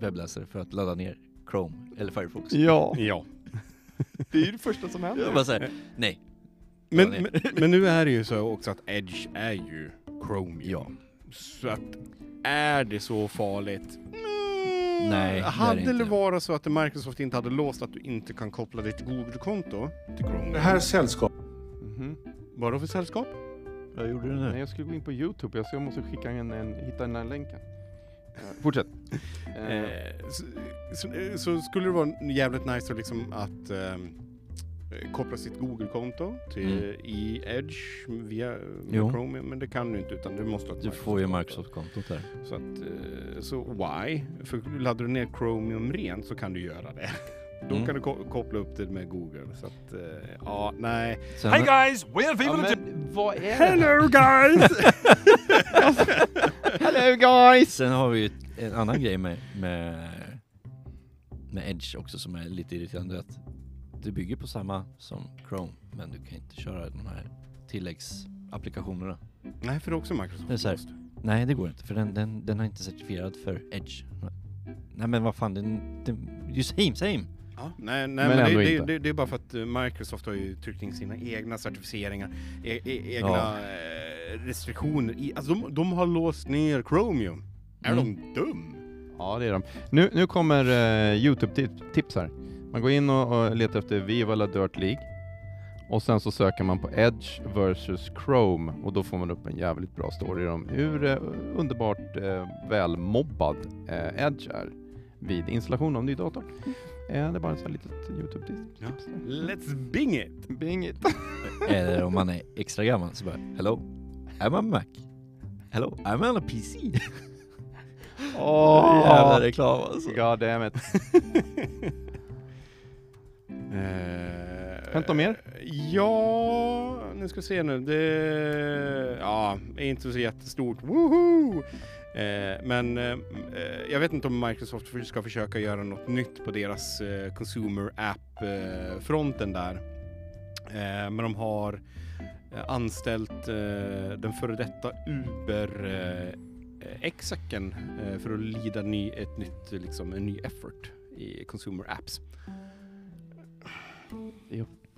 webbläsare för att ladda ner Chrome eller Firefox. Ja, Ja. det är ju det första som händer. Jag bara säger, nej. Men, Ja, men, men nu är det ju så också att Edge är ju Chromium. Ja. Så att är det så farligt? Mm, Nej, det det Hade det inte. varit så att Microsoft inte hade låst att du inte kan koppla ditt Google-konto till Chrome? Det här sällskapet Mhm. Vadå för sällskap? Vad gjorde Nej, nu? jag skulle gå in på Youtube, jag jag måste skicka en, en hitta den här länken. Fortsätt. Eh, Eh, så, så, så skulle det vara jävligt nice liksom att eh, koppla sitt Google-konto till, Mm. i Edge via Jo. Chrome, men det kan du inte utan du måste ha ett Du får ju Microsoft-konto. Microsoft-kontot där. Så, att, eh, så why? För laddar du ner Chromium rent så kan du göra det. Då Mm. kan du ko- koppla upp det med Google. Så att, eh, ja, nej. Sen, Hey guys, we're Ja, people to men vad är det? Hello guys! Hello guys! sen har vi ju ett- en annan grej med, med, med Edge också som är lite irriterande. Att du bygger på samma som Chrome, men du kan inte köra de här tilläggsapplikationerna. nej, för det är också Microsoft. Det är så här. Nej, det går inte, för den, den, den har inte certifierad för Edge. Nej men vad fan, den, den ju same same! Ja, nej, nej, Men men, det, det, inte. det, det är bara för att eh, Microsoft har ju tryckt in sina egna certifieringar, e, e, egna Ja. eh, restriktioner. I, alltså de, de har låst ner Chromium. Är Mm. de dum? Ja, det är de. Nu, nu kommer uh, Youtube-tips här. Man går in och, och letar efter Viva la Dirt League. Och sen så söker man på Edge versus Chrome och då får man upp en jävligt bra story om hur eh, underbart uh, välmobbad eh, Edge är vid installation av ny dator. Eh, det är bara ett litet Youtube-tips. Ja. Let's bing it! Bing it. Eller om man är extra gammal så bara Hello, I'm on Mac. Hello, I'm on a PC. Åh! Jävla reklam alltså. God damn it. Eh, Hämta mer? Ja, nu ska vi se nu. Det ja, är inte så jättestort. Woho! Eh, men eh, eh, jag vet inte om Microsoft ska försöka göra något nytt på deras eh, Consumer App-fronten där. Eh, men de har eh, anställt eh, den före detta Uber eh, execken eh, för att lida ny, ett nytt, liksom, en ny effort i Consumer Apps.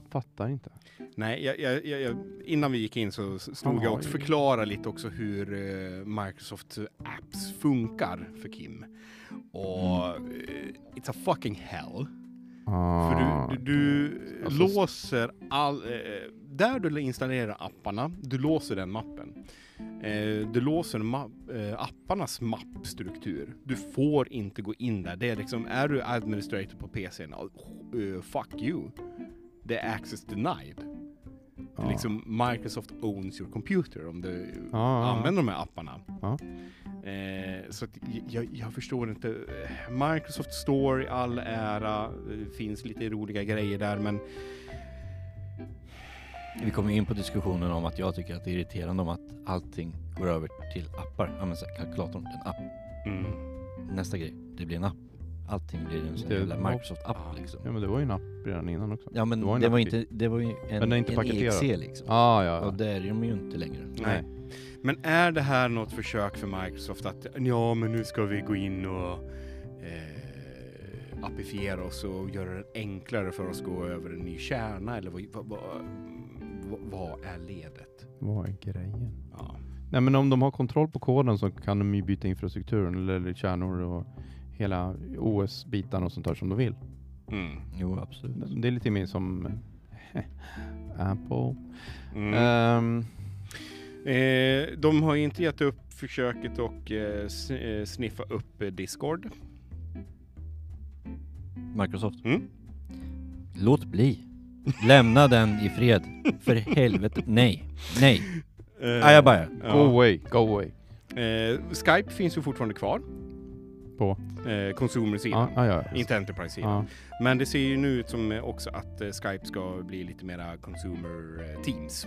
Fattar inte. Nej, jag, jag, jag, jag, innan vi gick in så stod jag och förklarade lite också hur eh, Microsoft Apps funkar för Kim. Och Mm. it's a fucking hell. Ah. För du, du, du Alltså, låser all... Eh, där du installerar apparna, du låser den mappen. Eh, du låser ma- eh, apparnas mappstruktur. Du får inte gå in där. Det är liksom, är du administrator på PCn, uh, fuck you. Det är access denied. Det är Ja. liksom Microsoft owns your computer om du Ja, ja, använder de här apparna. Ja. Eh, så jag, jag förstår inte. Eh, Microsoft Store i all ära, det finns lite roliga grejer där men Vi kommer in på diskussionen om att jag tycker att det är irriterande om att allting går över till appar. Ja men så här, kalkylatorn, en app. mm, Nästa grej, det blir en app. Allting blir en sån Det- jävla. Microsoft-app liksom. Ja men det var ju en app redan innan också. Ja men Det var en det var app inte, det var ju en, Men den är inte en paketerad. EXE liksom. Ah, ja, Och ja. det är de ju inte längre. nej. Men är det här något försök för Microsoft att ja men nu ska vi gå in och eh, appifiera oss och göra det enklare för oss att gå över en ny kärna eller vad, vad, vad, vad, vad är ledet? Vad är grejen? Ja. Nej men om de har kontroll på koden så kan de ju byta infrastrukturen eller, kärnor och hela OS-bitarna och sånt där som de vill. Mm. Jo absolut. Det är lite mer som Apple. Mm. Ehm, Eh, de har inte gett upp försöket och eh, eh, sniffa upp eh, Discord. Microsoft. Mm. Låt bli. Lämna den i fred. För helvete. Nej. Nej. Eh, Ajabaja. Go ja. away, go away. Eh, Skype finns ju fortfarande kvar. På? Eh, Consumer-sidan. Ja, ja, ja. Inte Enterprise-sidan. ja. Men det ser ju nu ut som eh, också att eh, Skype ska bli lite mera Consumer eh, Teams.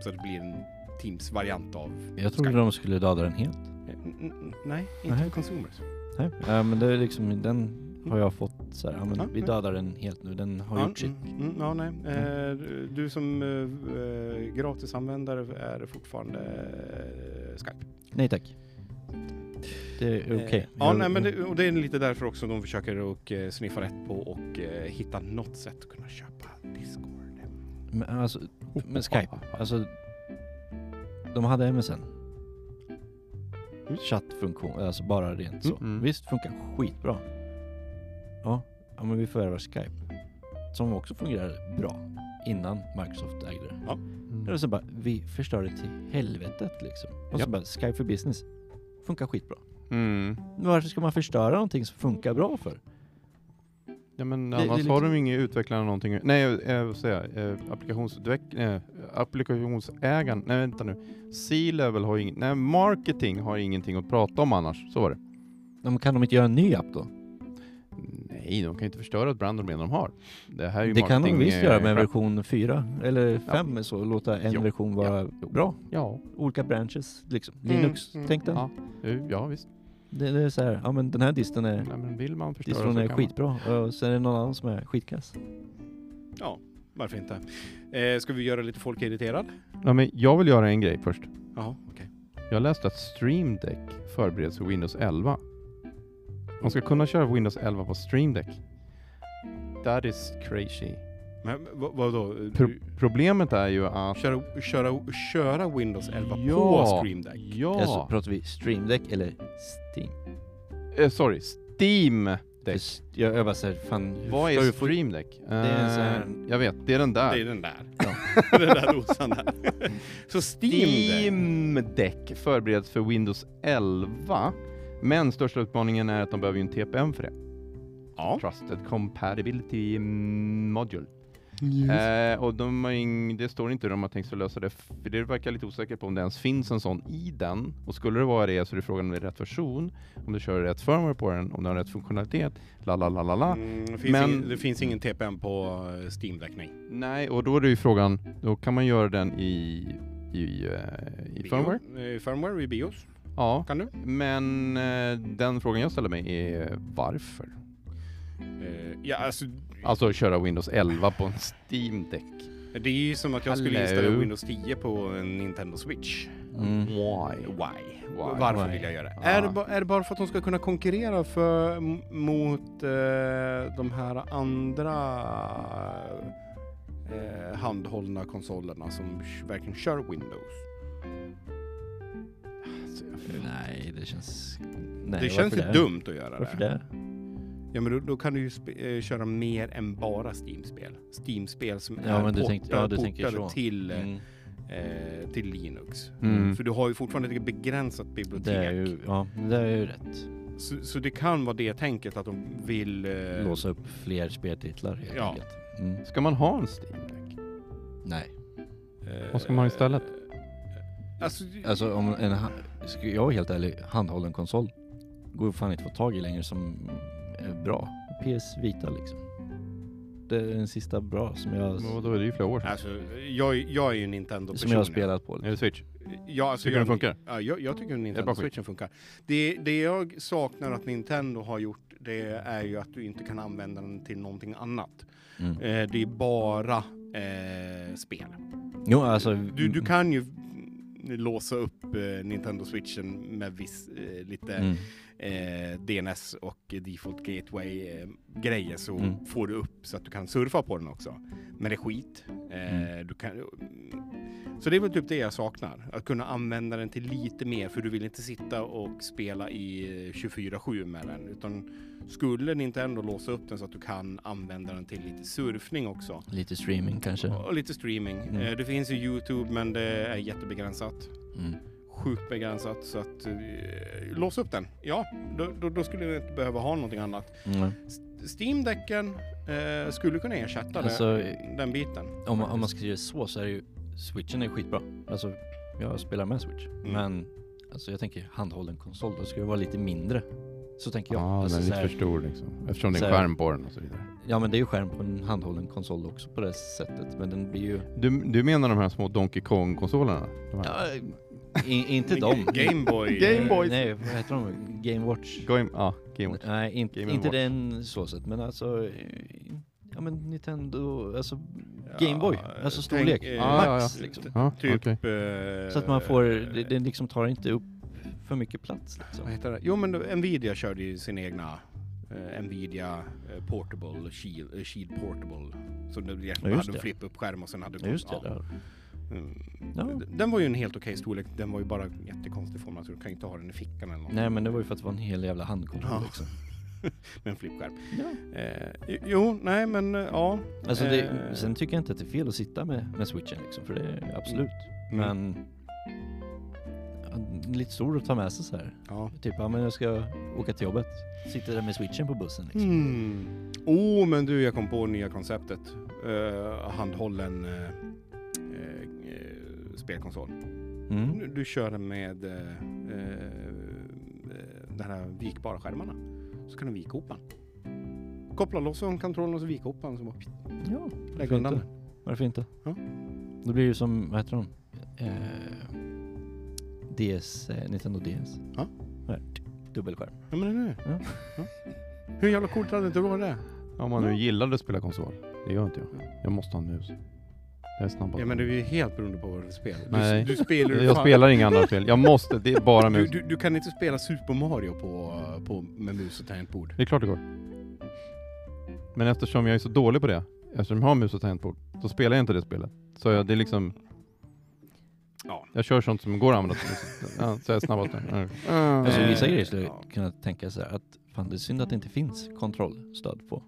Så det blir en Teams-variant av Jag trodde Skype. de skulle döda den helt. Eh, n- n- nej, inte Nej. för Consumers. Nej. Ja, men det är liksom, den har jag fått så här, ja, men vi dödar den helt nu. Den har gjort sitt. mm, mm, ja, nej. Eh, du som eh, eh, gratisanvändare är fortfarande Skype. Nej tack. Det är okej. Eh, ja, nej, men det, och det är lite därför också de försöker och sniffa rätt på och hitta något sätt att kunna köpa Discord. Men alltså, men Skype, alltså de hade MSN. Mm. Chattfunktion, alltså bara rent så. Mm. Visst, funkar skitbra. Ja, ja men vi förvärvar Skype. Som också fungerade bra innan Microsoft ägde det. Mm. Eller så bara, vi förstör det till helvetet liksom. Och så Ja. bara, Skype for business. Funkar skitbra. Mm. Varför ska man förstöra någonting som funkar bra för? Ja men Det- det annars liksom- har de inga utvecklare någonting. Nej, eh, vad säger jag? Eh, applikationsutveck... Eh, applikationsägaren... Nej vänta nu. C-level har ingen... Nej, marketing har ingenting att prata om annars. Så var det. Ja, men kan de inte göra en ny app då? Nej, de kan inte förstöra ett branddomän de har. Det här är ju Det kan de visst eh, göra med crap. version 4 eller 5 så, låta en Jo, version vara ja, bra. Ja, Olika branches liksom. Mm, Linux, mm. tänk den. ja, eh, ja visst. Det, det är så här, ja men den här disten är, Nej, men vill man förstöra distron så är skitbra och sen är det någon annan som är skitkass. Ja, varför inte? Eh, ska vi göra lite folk irriterad? man. Ja, men jag vill göra en grej först. Ja, okej. Jag läste att Stream Deck förbereds för Windows 11. Man ska kunna köra Windows 11 på Stream Deck. That is crazy. Men vad, vadå? Pro problemet är ju att... Köra, köra, köra Windows 11 på Ja, Stream Deck? Ja! Alltså, pratar vi Stream Deck eller Steam? Eh, sorry, Steam Deck. Jag, jag bara såhär, fan Vad är Stream Deck? är en sån här- Eh, Jag vet, det är den där. Det är den där. Ja. den där dosan där. Så Steam Deck. Steam Deck förbereds för Windows 11. Men största utmaningen är att de behöver ju en TPM för det. Ja. Trusted Compatibility Module. Eh, och de har ing, det står inte hur de har tänkt sig lösa det, för det verkar lite osäkert på om det ens finns en sån i den. Och skulle det vara det så är det frågan om det är rätt version, om du kör rätt firmware på den, om den har rätt funktionalitet, la la la la la. Mm, det, finns Men- ingen, det finns ingen TPM på Steam Deck, nej. Nej, och då är det ju frågan, då kan man göra den i, i, eh, i firmware? eh, firmware i BIOS. Ja, Kan du? men eh, den frågan jag ställer mig är varför? Eh, ja, alltså, Alltså köra Windows 11 på en Steam Deck. det är ju som att jag skulle Hello. installera Windows 10 på en Nintendo Switch. Mm. Why? Why? Why? Varför Why? vill jag göra det? Ja. Är, det ba, är det bara för att de ska kunna konkurrera för, m- mot eh, de här andra eh, handhållna konsolerna som sh- verkligen kör Windows? Jag- Nej, det känns... Nej, det känns ju varför dumt att göra Varför det. det? Ja men då, då kan du ju eh, köra mer än bara Steam-spel. Steam-spel som Ja, är men du portade, tänkte- ja, du portade till, eh, Mm. eh, till Linux. Mm. För du har ju fortfarande ett begränsat bibliotek. Det är ju, ja, det är ju rätt. så, så det kan vara det tänket att de vill... Eh, Låsa upp fler speltitlar helt Ja. enkelt. Mm. Ska man ha en Steam Deck? Nej. eh, Vad ska man ha istället? Alltså, Alltså om en, ska jag vara helt ärlig, handhållen konsol går fan inte att få tag i längre som är bra. PS Vita liksom. Det är den sista bra som jag, Men Vadå, det är ju flera år sedan. alltså jag, jag är ju Nintendo-person. som jag har spelat på. Är Liksom. det Switch? Ja, alltså Tycker du jag, den funkar? Ja, jag, jag tycker bara Nintendo skit. Switchen funkar. Det, det jag saknar att Nintendo har gjort, det är ju att du inte kan använda den till någonting annat. Mm. Eh, det är bara eh, spel. Jo alltså, Du, du kan ju låsa upp eh, Nintendo Switchen med viss, eh, lite mm. eh, DNS och Default Gateway eh, grejer så Mm. får du upp så att du kan surfa på den också. Men det är skit. Eh, Mm. du kan, så det är väl typ det jag saknar. Att kunna använda den till lite mer för du vill inte sitta och spela i eh, 24-7 med den. Utan skulle Nintendo låsa upp den så att du kan använda den till lite surfning också. lite streaming kanske. Och lite streaming. Mm. Eh, det finns ju Youtube men det är jättebegränsat Mm. sjukt begränsat så att eh, låsa upp den. Ja, då, då, då skulle du inte behöva ha någonting annat. Mm. Steam-däcken eh, skulle kunna ersätta Alltså, det, den biten. Om, man- om man det så så är det ju, switchen är skitbra. Alltså, jag spelar med switch. Mm. Men, alltså jag tänker handhållen konsol, då ska det vara lite mindre. Så tänker jag. Ja, alltså, den är så lite här- för stor liksom. Eftersom det är skärm på den och så vidare. Ja men det är ju skärm på en handhållen konsol också på det sättet. Men den blir ju, Du, du menar de här små Donkey Kong-konsolerna? De ja, i, inte dem. Gameboy. Game Boys. Nej, vad heter de? Game Watch? Game, ja, Game Watch. Nej, inte, Game inte Watch. den så sett. Men alltså, ja men Nintendo, alltså Ja, Gameboy. Alltså storlek. tänk, eh, Ja, ja, Max ja. liksom. Ja, Typ... okej. eh, Så att man får, det, det liksom tar inte upp för mycket plats liksom. Vad heter det? Jo men Nvidia körde ju sin egna eh, Nvidia eh, Portable Shield, eh, Shield Portable. Så det egentligen Ja, hade en det. flip-up-skärm och sen hade Ja, just det. ja. Mm. Ja. Den var ju en helt okej storlek. Den var ju bara jättekonstig form. Alltså du kan ju inte ha den i fickan eller något. Nej men det var ju för att det var en hel jävla handkontroll Ja. liksom. Med en flippskärm. Ja. Eh, jo, nej men eh, ja. Alltså det, Eh, sen tycker jag inte att det är fel att sitta med, med switchen liksom, för det är absolut. Mm. Men lite stor att ta med sig så här. Ja. Typ, ja men jag ska åka till jobbet. Sitter där med switchen på bussen liksom. Mm. Oh, men du, jag kom på nya konceptet. Uh, handhållen uh, uh, spelkonsol. Mm. Du, du kör den med uh, de här vikbara skärmarna. Så kan du vika ihop den. Koppla loss från kontrollen och så vika ihop den. Så bara, Ja, lägg varför undan inte? den. Varför inte? Ja. Då blir det ju som, vad heter de? Eh, DS, eh, Nintendo DS. Ja. Här, dubbelskärm. Ja, men det det. Ja. Ja. Hur jävla coolt hade det inte varit det? Om man nu gillar att spela konsol. Det gör inte jag. Jag måste ha en mus. Det är snabbast. Ja, men det är ju helt beroende på vad du spelar. Nej. Du, du spelar ju jag fan- spelar inga andra spel. Jag måste, det är bara Du, mus. du, du kan inte spela Super Mario på, på, med mus och tangentbord. Det är klart det går. Men eftersom jag är så dålig på det, eftersom jag har mus och tangentbord, så spelar jag inte det spelet. Så jag, det är liksom... Ja. Jag kör sånt som går att använda. Ja, så är jag snabbast. Ja. Alltså Eh, vissa grejer skulle jag ja. kunna tänka så här att fan det är synd att det inte finns kontrollstöd på.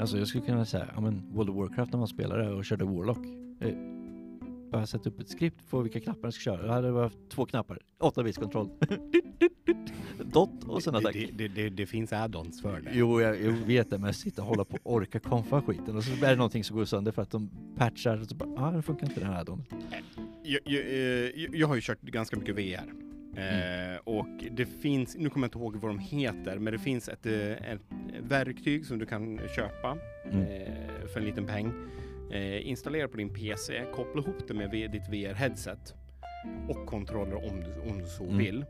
Alltså jag skulle kunna säga, ja men World of Warcraft när man spelade och körde Warlock. Eh, bara sätta upp ett skript på vilka knappar jag ska köra. Jag hade bara två knappar, 8 bits kontroll. Dot och sen attack. det, det, det, det finns add-ons för det. Jo, jag, jag vet det, men sitta och hålla på och orka konfa skiten och så är det någonting som går sönder för att de patchar och så bara, ah, det funkar inte den här addon. Jag, jag, eh, jag har ju kört ganska mycket VR. Mm. Eh, och det finns, nu kommer jag inte ihåg vad de heter, men det finns ett, eh, ett verktyg som du kan köpa Mm. eh, för en liten peng. Eh, installera på din PC, koppla ihop det med ditt VR-headset och kontroller om du, om du så Mm. vill.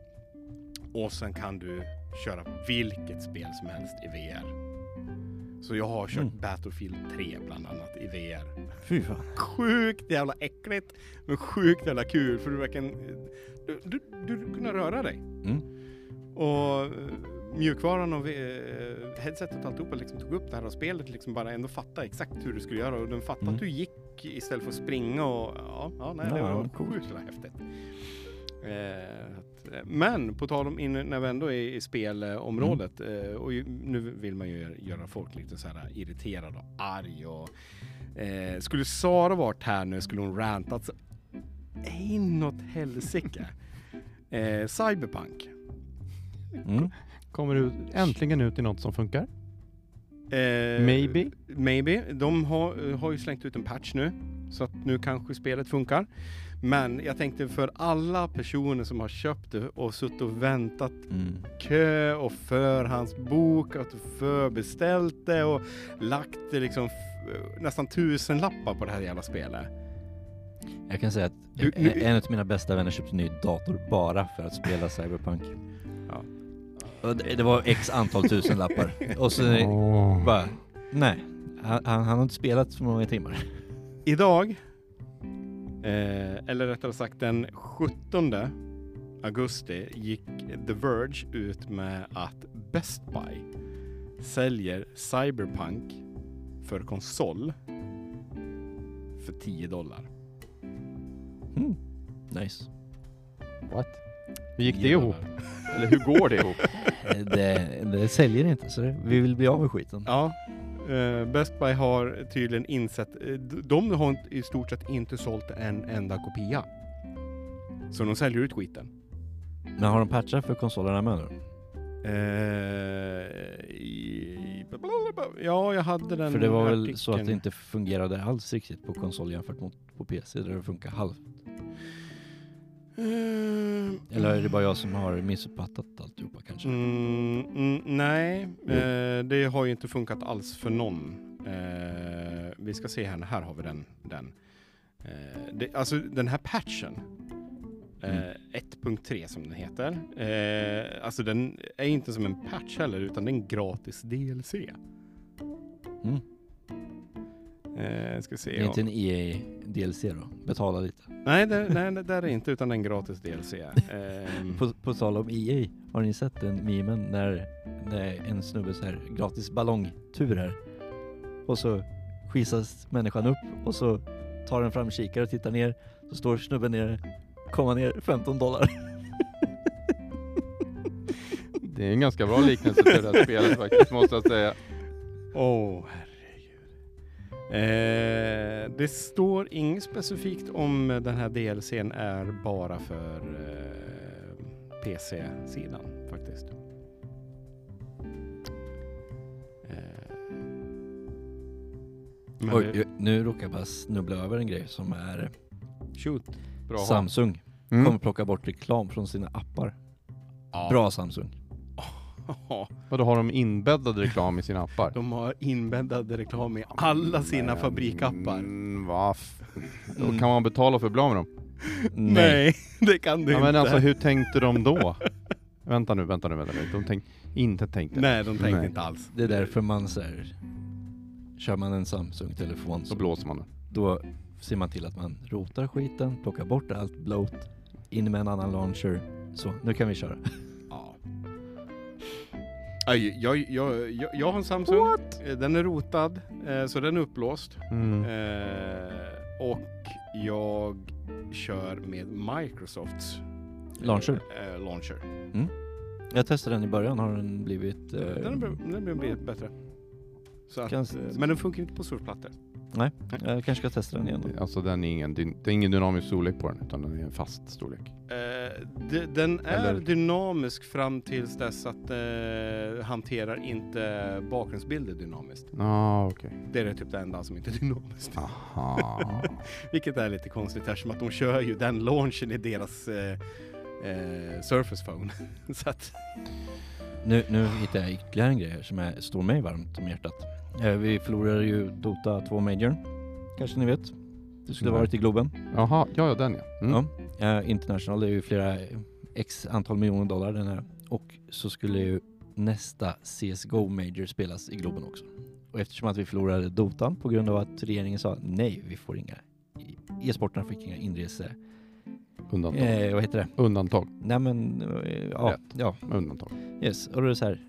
Och sen kan du köra vilket spel som helst i VR. Så jag har kört Mm. Battlefield 3 bland annat i VR Fy fan. sjukt jävla äckligt, men sjukt jävla kul för du verkligen, du, du, du kunna röra dig. Mm. Och eh, mjukvaran och eh, headsetet och alltihopa liksom tog upp det här och spelet liksom bara ändå fattade exakt hur du skulle göra och den fattade Mm. att du gick istället för att springa och ja, ja nej, det Ja, var sjukt häftigt. Eh, men på tal om in, när vi ändå är i spelområdet eh, och ju, nu vill man ju göra folk lite så här irriterade och arg och eh, skulle Sara varit här nu skulle hon rantat så inåt helsike. eh, Cyberpunk. Mm. Kommer ut, äntligen ut i något som funkar. Eh, Maybe. Maybe. De har, har ju slängt ut en patch nu. Så att nu kanske spelet funkar. Men jag tänkte för alla personer som har köpt det och suttit och väntat Mm. kö och förhandsbokat och förbeställt det och lagt det liksom nästan tusen lappar på det här jävla spelet. Jag kan säga att Du- nu- en av mina bästa vänner köpte en ny dator bara för att spela Cyberpunk. Ja. Det, det var x antal tusen lappar. Och så Åh. bara, nej. Han, han, han har inte spelat så många timmar. Idag, eh, eller rättare sagt den 17 augusti gick The Verge ut med att Best Buy säljer Cyberpunk för konsol för 10 dollar. Mm. Nice. What? Hur gick det 10 ihop? Eller hur går det ihop? Det, det säljer inte så det, vi vill bli av med skiten. Ja, eh, Best Buy har tydligen insett, eh, de har i stort sett inte sålt en enda kopia. Så de säljer ut skiten. Men har de patchat för konsolerna med nu? Eh, ja, jag hade den För det var väl så att det inte fungerade alls riktigt på konsol jämfört mot på PC där det funkar halvt. Eh, Eller är det bara jag som har missuppfattat alltihopa kanske? Mm, mm, nej, eh, det har ju inte funkat alls för någon. Eh, vi ska se här, här har vi den. den. Eh, det, alltså den här patchen, eh, Mm. 1.3 som den heter, eh, alltså den är inte som en patch heller utan det är en gratis DLC. Eh, ska se. Det är inte en EA DLC då? Betala lite. Nej, det, nej, det där är inte utan en gratis DLC. Ehm, På, på tal om EA, har ni sett den memen när, när en snubbe så här gratis ballongtur här och så skissas människan upp och så tar den fram kikare och tittar ner så står snubben nere, komma ner 15 dollar. Det är en ganska bra liknelse till det här spelet faktiskt, måste jag säga. Åh, herregud. Eh, det står inget specifikt om den här DLCn är bara för eh, PC-sidan faktiskt. Eh, Oj, det- nu råkar jag bara snubbla över en grej som är shoot. Bra. Samsung. Mm. Kommer plocka bort reklam från sina appar. Ja. Bra Samsung. Ja, Och då har de inbäddad reklam i sina appar? de har inbäddad reklam i alla sina Men, fabrikappar. Mm, vad f- Då kan man betala för att bli av med dem? Nej, det kan du Ja, inte. men alltså hur tänkte de då? vänta nu, vänta nu, vänta nu. De tänk, inte tänkte. Nej, de tänkte Nej. inte alls. Det är därför man här, Kör man en Samsung-telefon Så så blåser man den. då ser man till att man rotar skiten, plockar bort allt bloat, in med en annan launcher. Så, nu kan vi köra. Jag, jag, jag, jag har en Samsung. Eh, Den är rotad, eh, så den är upplåst. Mm. Eh, och jag kör med Microsofts Launcher. Launcher. Jag testade den i början, har den blivit... Den har blivit- den har blivit bättre. Så att, Kan- men den funkar inte på surfplattor. Jag kanske ska testa den igen då. Alltså den är ingen, det är ingen dynamisk storlek på den utan den är en fast storlek. Eh, de, den är Eller- dynamisk fram tills dess att eh, hanterar inte bakgrundsbilder dynamiskt. Ja, ah, okej. Det är typ det enda som inte är dynamiskt. Aha. Vilket är lite konstigt eftersom att de kör ju den launchen i deras eh, eh, Surface Phone. Så att, Nu, nu hittar jag ytterligare en grej som är, står mig varmt om hjärtat. Eh, vi förlorade ju Dota 2 Major. Kanske ni vet? Det skulle Nej. varit i Globen. Jaha, ja, ja den ja. Mm. Ja. Eh, International, det är ju flera x antal miljoner dollar den här. Och så skulle ju nästa CSGO Major spelas i Globen också. Och eftersom att vi förlorade Dotan på grund av att regeringen sa nej, vi får inga e-sporterna fick inga inrese... Undantag. Eh, vad heter det? Undantag. Nej men, eh, ja, Rätt. ja, Undantag. yes. Och då är det så här.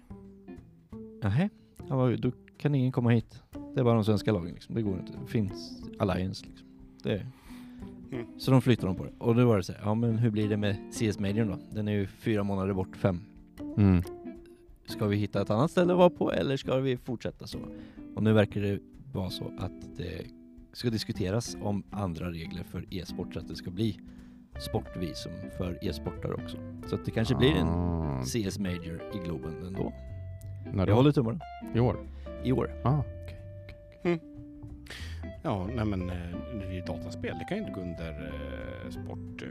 Nähä, ja, vad- då kan ingen komma hit. Det är bara de svenska lagen liksom. Det går inte. Det finns Alliance liksom. Det är. Mm. Så de flyttar dem på det. Och då var det så här, ja men hur blir det med CS Major då? Den är ju fyra månader bort, fem. Mm. Ska vi hitta ett annat ställe att vara på eller ska vi fortsätta så? Och nu verkar det vara så att det ska diskuteras om andra regler för e-sport så att det ska bli sportvisum för e-sportare också. Så att det kanske blir en Ah, CS Major i Globen ändå. När Jag då? håller tummarna. I år? I år. Ah. ja, nej men eh, det är ju dataspel. Det kan ju inte gå under eh, sport. eh.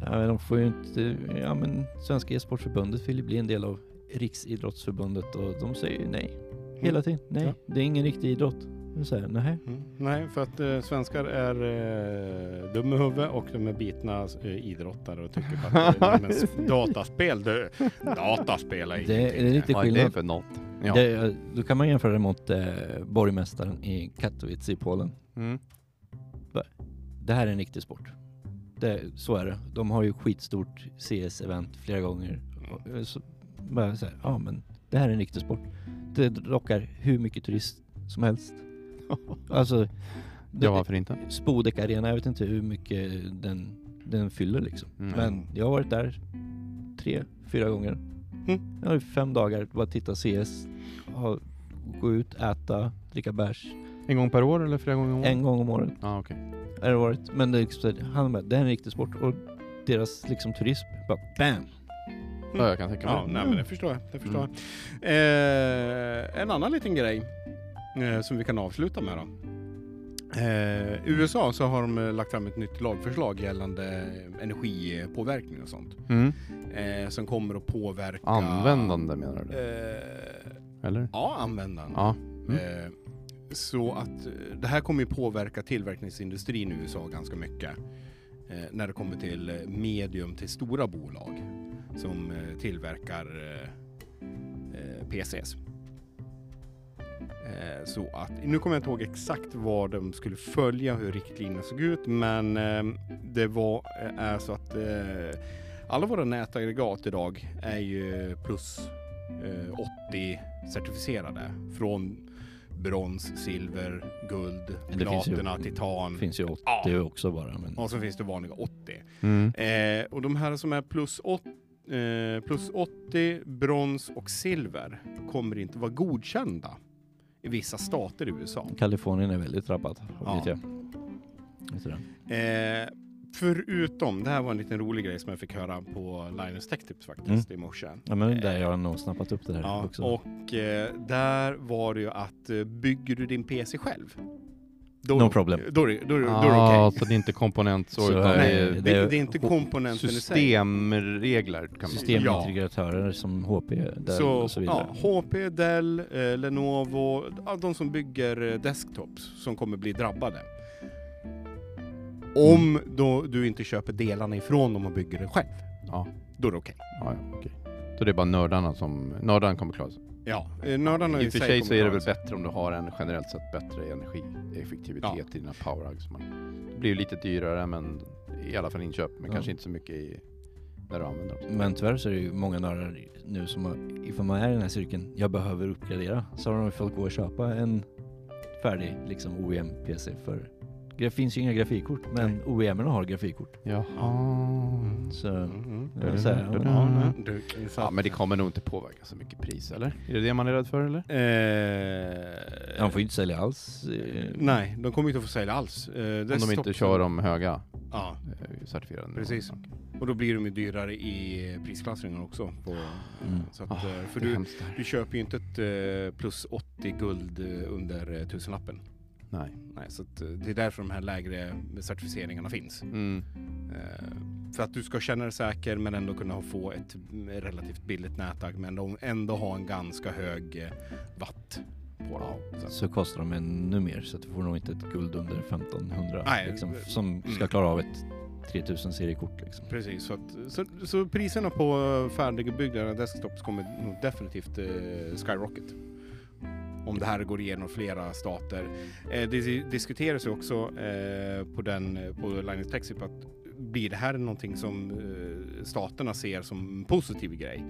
Ja, men de får ju inte... Ja men Svenska e-sportförbundet vill ju bli en del av Riksidrottsförbundet och de säger ju nej. Hela tiden. Nej, Ja. det är ingen riktig idrott. De säger nej. Mm. Nej, för att eh, svenskar är eh, dumma i huvudet och de är bitna eh, idrottare och tycker att eh, men dataspel, det, dataspel är Det är ingenting. lite Vad är det skillnad. för något? Ja. Det, då kan man jämföra det mot eh, borgmästaren i Katowice i Polen. Mm. Det här är en riktig sport. Det, så är det. De har ju skitstort CS-event flera gånger. Och, eh, Så, bara så här, ja men det här är en riktig sport. Det lockar hur mycket turist som helst. Alltså, det, Ja, varför inte? Spodek Arena, jag vet inte hur mycket den, den fyller liksom. Mm. Men jag har varit där tre, fyra gånger. Mm. Jag har fem dagar, bara titta CS, ha, gå ut, äta, dricka bärs. En gång per år eller flera gånger om året? En gång om året Ja, okej. har det varit. Men det är, liksom, han bara, det är en riktig sport och deras liksom turism, bara BAM! Ja, jag kan tänka mig Ja, det. nej men det förstår jag. Det förstår Mm. jag. Eh, en annan liten grej eh, som vi kan avsluta med då. Eh, USA så har de eh, lagt fram ett nytt lagförslag gällande energipåverkning och sånt. Mm. Eh, som kommer att påverka... Användande menar du? Eh, Eller? ja, användande. Ja. Mm. Eh, så att eh, det här kommer ju påverka tillverkningsindustrin i USA ganska mycket. Eh, när det kommer till eh, medium till stora bolag som eh, tillverkar eh, eh, PCs. Eh, så att, nu kommer jag inte ihåg exakt vad de skulle följa, hur riktlinjerna såg ut, men eh, det var, eh, är så att eh, alla våra nätaggregat idag är ju plus eh, 80 certifierade från brons, silver, guld, Det finns ju- platina, titan Det finns ju 80 Ja. också bara. Men och så finns det vanliga 80. Mm. Eh, och de här som är plus, åt, eh, plus 80, brons och silver kommer inte vara godkända i vissa stater i USA. Kalifornien är väldigt drabbat. Ja. Vet jag. Vet? Eh, Förutom, det här var en liten rolig grej som jag fick höra på Linus Tech Tips faktiskt i morse. Ja men där jag har nog snappat upp det här Ja, också. och eh, där var det ju att eh, bygger du din PC själv? Då, No problem. Då då är det, då är det Ja, okej. så det är inte komponent så, Så utan Nej, är det, det är det är inte komponenten systemregler kan man. Systemintegratörer som HP, Dell Så, och så vidare. ja, HP, Dell, eh, Lenovo, ja, de som bygger eh, desktops som kommer bli drabbade. Om då du inte köper delarna ifrån dem och bygger det själv, Ja, då är det okej. ja, ja okej. Så det är bara nördarna som, nördarna kommer klara sig. Ja, eh, nördarna I och för sig så är det väl bättre om du har en generellt sett bättre energieffektivitet Ja. i dina powerhugs. Man- Det blir ju lite dyrare men i alla fall inköp, men Ja. kanske inte så mycket i, när du använder dem. Men tyvärr så är det ju många nördar nu som, har, ifall man är i den här cirkeln, jag behöver uppgradera, så har de fått gå och köpa en färdig liksom OEM-PC för det finns ju inga grafikkort, men OEM-erna har grafikkort. Jaha. Så Mm, mm. vill säga, Ja, så Ja men det kommer nog inte påverka så mycket pris eller? Är det det man är rädd för eller? Eh, de får ju inte sälja alls. eh, Nej, de kommer inte att få sälja alls. Eh, Om de inte kör dem höga Ja, eh, certifierade. Precis. Okej. och då blir de ju dyrare i prisklassningen också. På, Mm. så att, eh, för du, här. du köper ju inte ett plus 80 guld under tusenlappen. Nej. Nej, så eh, det är därför de här lägre certifieringarna finns. Mm. Eh, för att du ska känna dig säker men ändå kunna få ett mm, relativt billigt nätverk men ändå, ändå ha en ganska hög eh, watt på dem. Så kostar de ännu mer, så att du får nog inte ett guld under 1500 Nej, liksom, mm. som ska klara av ett 3000 seriekort. Liksom. Precis, så, att, så, så priserna på färdigbyggda desktops kommer definitivt eh, skyrocket. Om det här går igenom flera stater. Eh, det diskuteras ju också eh, på, den, på Linus Tech att blir det här någonting som eh, staterna ser som en positiv grej?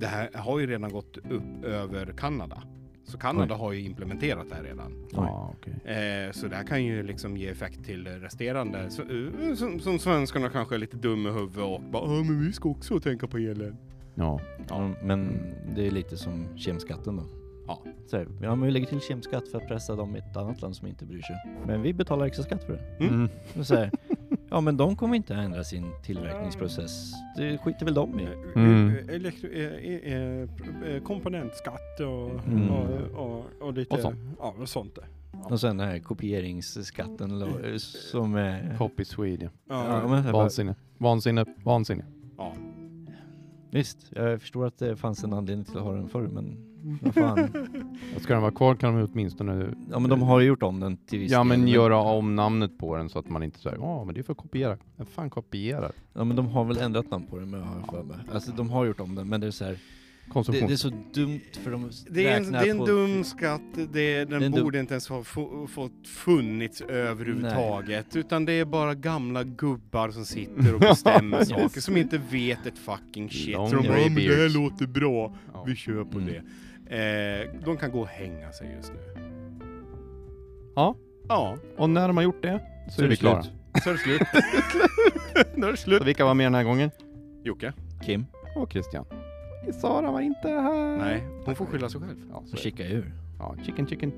Det här har ju redan gått upp över Kanada. Så Kanada Oj. har ju implementerat det här redan. Ja, okej. Eh, så det här kan ju liksom ge effekt till resterande. Så, eh, som, som svenskarna kanske är lite dumma i huvudet och bara "Ja, men vi ska också tänka på elen. Ja. Ja, men det är lite som kemskatten då. Ja. Så här, ja, men vi lägger till kemskatt för att pressa dem i ett annat land som inte bryr sig. Men vi betalar extra skatt för det. Mm. Mm. Så här, ja men de kommer inte ändra sin tillverkningsprocess. Det skiter väl de i. Mm. Eh, Elektro, eh, eh, eh, eh, komponentskatt och, Mm. och, och, och lite Och sånt. Ja, och sånt där. Och sen den här kopieringsskatten lo- som är... Copy Sweden. Ja, Vansinne. Vansinne. Vansinne. ja. visst, jag förstår att det fanns en anledning till att ha den förr men vad fan. Ska den vara kvar kan de åtminstone Ja men de har ju gjort om den till viss Ja del, men göra om namnet på den så att man inte säger ja men det är för att kopiera. Vem fan kopierar? Ja men de har väl ändrat namn på den med har jag för mig. Alltså de har gjort om den men det är så här, det, det är så dumt för de Det är en, det är en på... dum skatt, det, den är en dum- borde inte ens ha få, fått funnits överhuvudtaget. Utan det är bara gamla gubbar som sitter och bestämmer saker som inte vet ett fucking shit. Long Så de bara, grey "Ja, men det här beards." låter bra, Ja. vi kör på Mm. det. Eh, de kan gå och hänga sig just nu. Ja. Ja, Och när de har gjort det så, är vi klara. så är det slut. Nu är det Så slut. vilka var med den här gången? Jocke? Kim Och Christian. Sara var inte här. Nej, hon får skylla sig själv. Ja, så och är det. kika ur. ja chicken chicken.